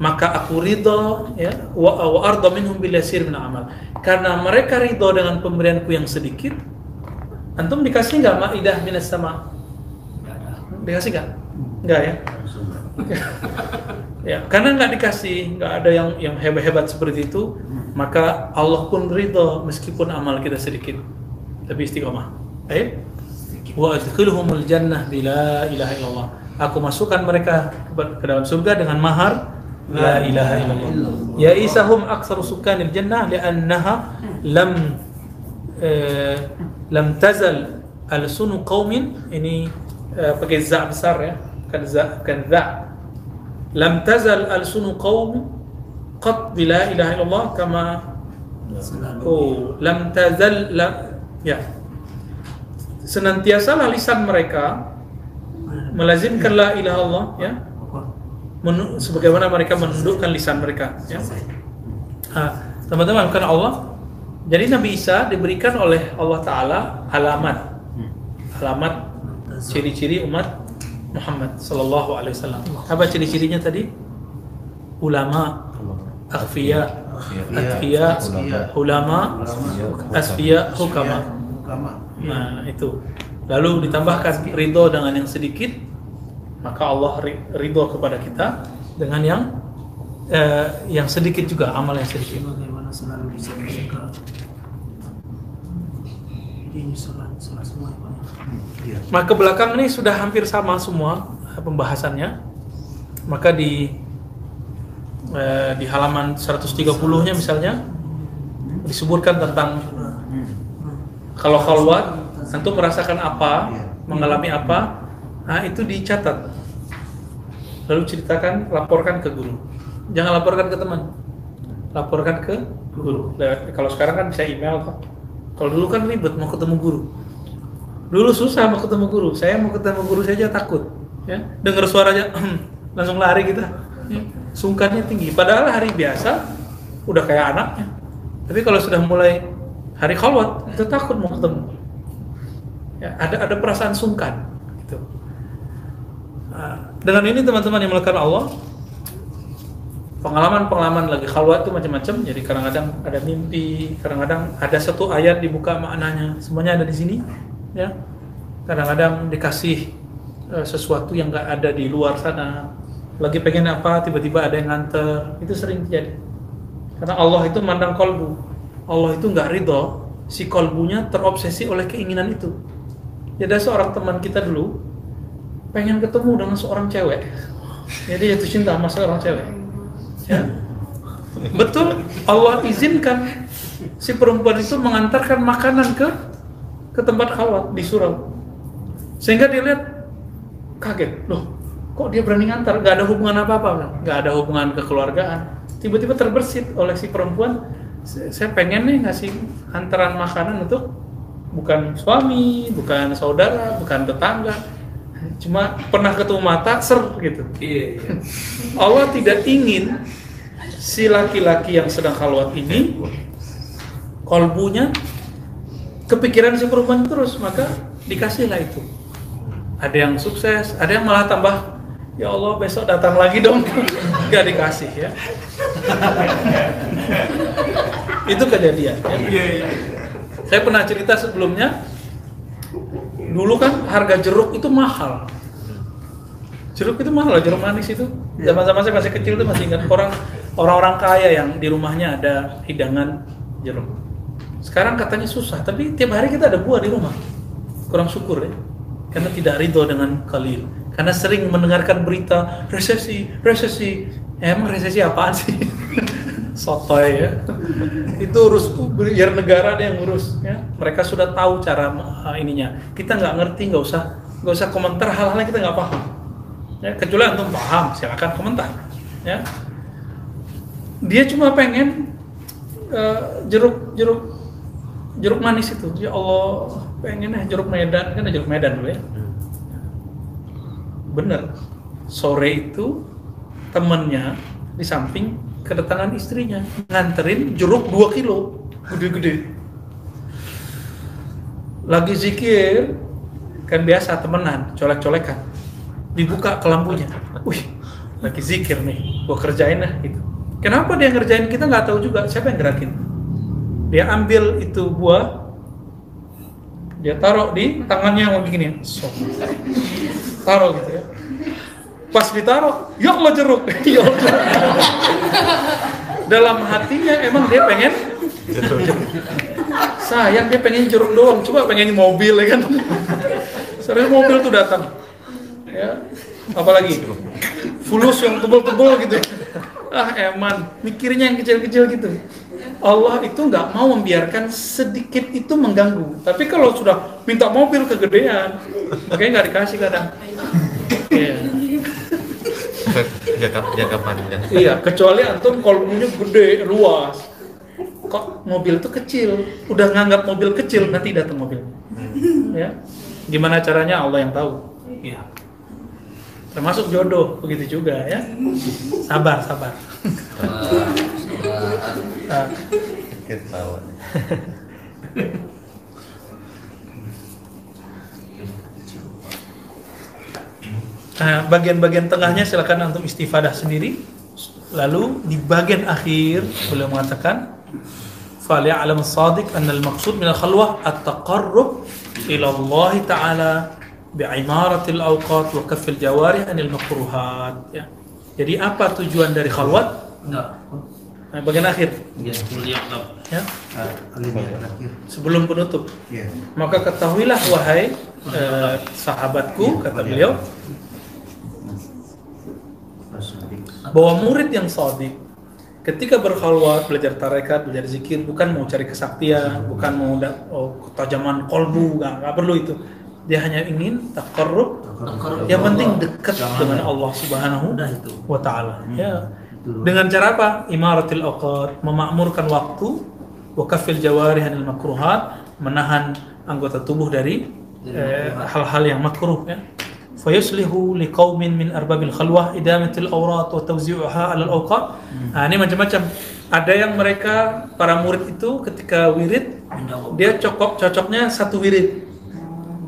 Maka aku ridha ya wa, wa arda minhum bil yasir min amal. Karena mereka ridha dengan pemberianku yang sedikit. Antum dikasih nggak maidah minas sama? Dikasih nggak? Nggak ya? Ya, karena nggak dikasih, nggak ada yang yang hebat-hebat seperti itu, maka Allah pun ridho meskipun amal kita sedikit. Tapi istiqomah. Baik. Wa adkhilhumul jannah bila ilaha illallah. Aku masukkan mereka ke- dalam surga dengan mahar la ilaha illallah. Ya Isa hum aktsaru sukanil jannah li'annaha lam eh, lam tazal al-sunu qaumin ini eh, pakai za besar ya, bukan za bukan za. Lam tazal al-sunu qaum qat bila ilaha illallah kama oh lam tazal la, ya senantiasalah lisan mereka melazimkan la ilaha illallah ya. Menu- sebagaimana mereka menundukkan lisan mereka ya. Ah, teman-teman karena Allah jadi Nabi Isa diberikan oleh Allah Taala alamat. Alamat ciri-ciri umat Muhammad Sallallahu Alaihi Wasallam. Apa ciri-cirinya tadi? Ulama akhfiya atqiya ulama asfiya hukama. Hukama. Nah itu lalu ditambahkan ridho dengan yang sedikit maka Allah ri- ridho kepada kita dengan yang eh, yang sedikit juga amal yang sedikit Bagaimana selalu bisa menjaga ini sholat sholat semua Pak. Iya. Maka belakang ini sudah hampir sama semua eh, pembahasannya. Maka di eh, di halaman 130-nya misalnya disebutkan tentang kalau khalwat antum merasakan apa, Iya. mengalami apa, nah itu dicatat. Lalu ceritakan, laporkan ke guru. Jangan laporkan ke teman, laporkan ke guru. Lewat- Kalau sekarang kan bisa email kok. Kalau dulu kan ribet mau ketemu guru. Dulu susah mau ketemu guru. Saya mau ketemu guru saja takut. Ya, dengar suaranya langsung lari kita. Ya, Sungkannya tinggi. Padahal hari biasa udah kayak anaknya. Tapi kalau sudah mulai hari khalwat itu takut mau ketemu. Ya, ada ada perasaan sungkan gitu. Nah, dengan ini teman-teman yang melakukan Allah pengalaman-pengalaman lagi khalwat itu macam-macam. Jadi kadang-kadang ada mimpi kadang-kadang ada satu ayat dibuka maknanya semuanya ada di sini ya. Kadang-kadang dikasih eh, sesuatu yang nggak ada di luar sana. Lagi pengen apa tiba-tiba ada yang nganter. Itu sering terjadi. Karena Allah itu mandang kolbu Allah itu nggak ridho si kolbunya terobsesi oleh keinginan itu. Jadi ada seorang teman kita dulu pengen ketemu dengan seorang cewek. Jadi jatuh cinta sama seorang cewek. Ya. Betul Allah izinkan si perempuan itu mengantarkan makanan ke ke tempat khalwat di surau. Sehingga dia lihat kaget. Loh kok dia berani ngantar? Nggak ada hubungan apa apa nggak ada hubungan kekeluargaan. Tiba-tiba terbersit oleh si perempuan "Saya- pengen nih ngasih antaran makanan untuk bukan suami bukan saudara bukan tetangga. Cuma pernah ketemu mata ser gitu. Allah tidak ingin si laki-laki yang sedang khalwat ini kolbunya kepikiran si perempuan terus. Maka dikasihlah itu. Ada yang sukses ada yang malah tambah ya Allah besok datang lagi dong. Nggak dikasih ya itu kejadian ya. saya pernah cerita sebelumnya dulu kan harga jeruk itu mahal. Jeruk itu mahal loh, jeruk manis itu. Zaman-zaman saya masih kecil itu masih ingat orang orang-orang kaya yang di rumahnya ada hidangan jeruk. Sekarang katanya susah tapi tiap hari kita ada buah di rumah. Kurang syukur ya. Karena tidak ridho dengan kalil karena sering mendengarkan berita resesi resesi. Emang resesi apaan sih sotoy ya. Itu urus biar negara ada yang urus ya. Mereka sudah tahu cara uh, ininya. Kita nggak ngerti nggak usah nggak usah komentar. Hal-hal yang kita nggak paham. Ya kecuali antum paham silakan komentar ya. Dia cuma pengen uh, jeruk jeruk jeruk manis itu. Ya Allah pengen eh jeruk Medan. Kan ada jeruk Medan dulu ya. Bener. Sore itu temennya di samping kedatangan istrinya. Nganterin jeruk 2 kilo. Gede-gede. Lagi zikir kan biasa temenan colek-colekan. Dibuka ke lampunya. Wih lagi zikir nih. Gua kerjain lah gitu. Kenapa dia ngerjain? Kita nggak tahu juga. Siapa yang gerakin? Dia ambil itu buah. Dia taruh di tangannya yang begini Sok. taruh gitu ya pas ditaruh ya Allah jeruk. Ya Allah dalam hatinya emang dia pengen sayang dia pengen jeruk doang. Coba pengen mobil ya kan? Serius mobil tuh datang. Ya. Apalagi? Fulus yang tebel-tebel gitu. Ah eman. Mikirnya yang kecil-kecil gitu. Allah itu nggak mau membiarkan sedikit itu mengganggu. Tapi kalau sudah minta mobil kegedean makanya nggak dikasih kadang Jangka jangka panjang Iya, kecuali antum kolbunya gede, luas. Kok mobil itu kecil? Udah nganggap mobil kecil, nanti datang mobil. Ya. Gimana caranya Allah yang tahu. Iya. Termasuk jodoh, begitu juga ya. Sabar, sabar. Nah, ketawa Nah, bagian-bagian tengahnya silakan antum istifadah sendiri. Lalu di bagian akhir beliau mengatakan فَلْيَعْلَمُ الصَّادِقُ أَنَّ الْمَقْصُودُ مِنَ الْخَلْوَةِ التَّقَرُّبُ إِلَى اللَّهِ تَعَالَى بِعِمَارَةِ الْأَوْقَاتِ وَكَفِّ الْجَوَارِحِ عَنِ الْمَكْرُوهَاتِ ya. Jadi apa tujuan dari khalwat? Enggak. Nah, bagian akhir Ya, kuliah enggak. ya, Ah, alinea terakhir. sebelum penutup. Iya. Maka ketahuilah wahai eh, sahabatku kata beliau bahwa murid yang sadik ketika berkhalwat belajar tarekat belajar zikir bukan mau cari kesaktian bukan mau oh, ketajaman kolbu nggak nggak perlu itu. Dia hanya ingin takarrub yang penting dekat dengan Allah Subhanahu wa taala. Ya. Dengan cara apa? Imaratil awqat memakmurkan waktu wa kafil jawarih anil makruhat menahan anggota tubuh dari eh, hal-hal yang makruh ya fayuslihu liqaumin min arbabil khalwah idamatil awrat wa tawzi'uha 'ala al-awqat nah ini macam-macam. Ada yang mereka para murid itu ketika wirid dia cocok cocoknya satu wirid.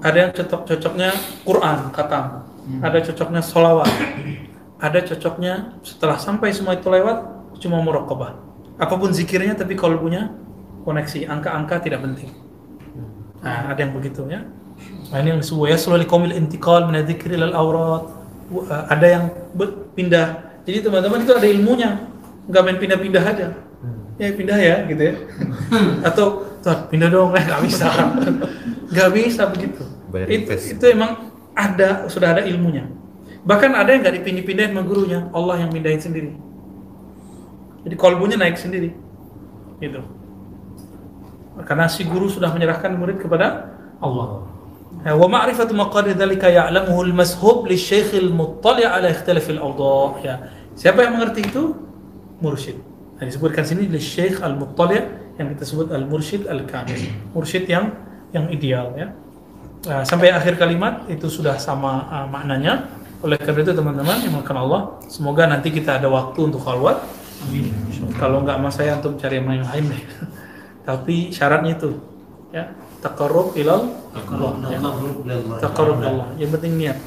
Ada yang cocok-cocoknya Quran khatam. Ada cocoknya solawat ada cocoknya setelah sampai semua itu lewat cuma muraqabah. Apa pun zikirnya tapi kalau punya koneksi. Angka-angka tidak penting. Nah, ada yang begitu ya ini yang disebut ya selalu komil intikal min dzikri ilal aurat ada yang pindah jadi teman-teman itu ada ilmunya. Nggak main pindah-pindah aja. Ya pindah ya gitu ya. Atau Tuhan pindah dong. Eh nggak bisa. Nggak bisa begitu. Bayar itu, invest. itu emang ada sudah ada ilmunya. Bahkan ada yang nggak dipindah-pindahin sama gurunya. Allah yang pindahin sendiri. Jadi kolbunya naik sendiri. Gitu. Karena si guru sudah menyerahkan murid kepada Allah wa ma'rifatu maqadir dzalika ya'lamuhu al-mashhub lisyaikh al-muttali' ala ikhtilaf al-awda' ya. Siapa yang mengerti itu? Mursyid. Nah, disebutkan sini lisyaikh al-muttali' yang kita sebut al-mursyid al-kamil. Mursyid yang yang ideal ya. Nah, sampai akhir kalimat itu sudah sama uh, maknanya. Oleh karena itu teman-teman yang makan Allah semoga nanti kita ada waktu untuk khalwat. Kalau nggak mas saya untuk cari yang lain deh tapi syaratnya itu ya takarub ilal Allah. Allah. Yang penting niat.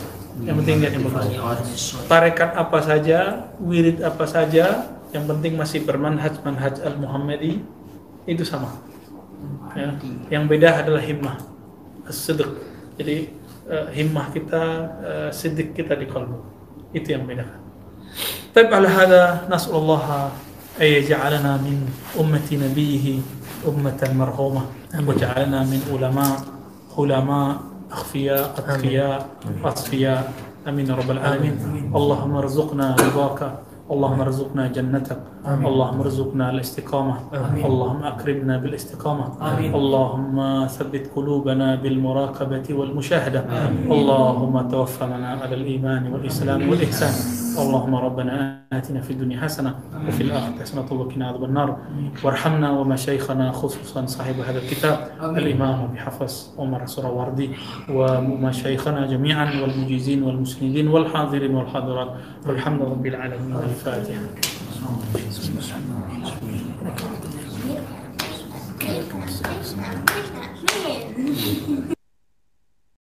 Yang penting niat yang bagus tarekat apa saja wirid apa saja yang penting masih bermanhaj manhaj al Muhammadi itu sama. Ya. yang beda adalah himmah sedek jadi uh, himmah kita eh, uh, sidik kita di kalbu. Itu yang beda. tapi ala hada nasallahu أن يجعلنا من أمة نبيه أمة مرحومة. وجعلنا من علماء علماء أخفياء أتقياء أصفياء أمين رب العالمين. اللهم ارزقنا رضاك. اللهم ارزقنا جنتك. اللهم ارزقنا الاستقامة. اللهم أكرمنا بالاستقامة. اللهم ثبت قلوبنا بالمراقبة والمشاهدة. اللهم توفنا على الإيمان والإسلام والإحسان. اللهم ربنا آتنا في الدنيا حسنة وفي الآخرة حسنة وقنا عذاب النار. وارحمنا ومشايخنا خصوصا صاحب هذا الكتاب الإمام أبي حفص عمر السراوردي ومشايخنا جميعا والمجيزين والمسندين والحاضرين والحاضرات. والحمد رب العالمين. الفاتحة. Man.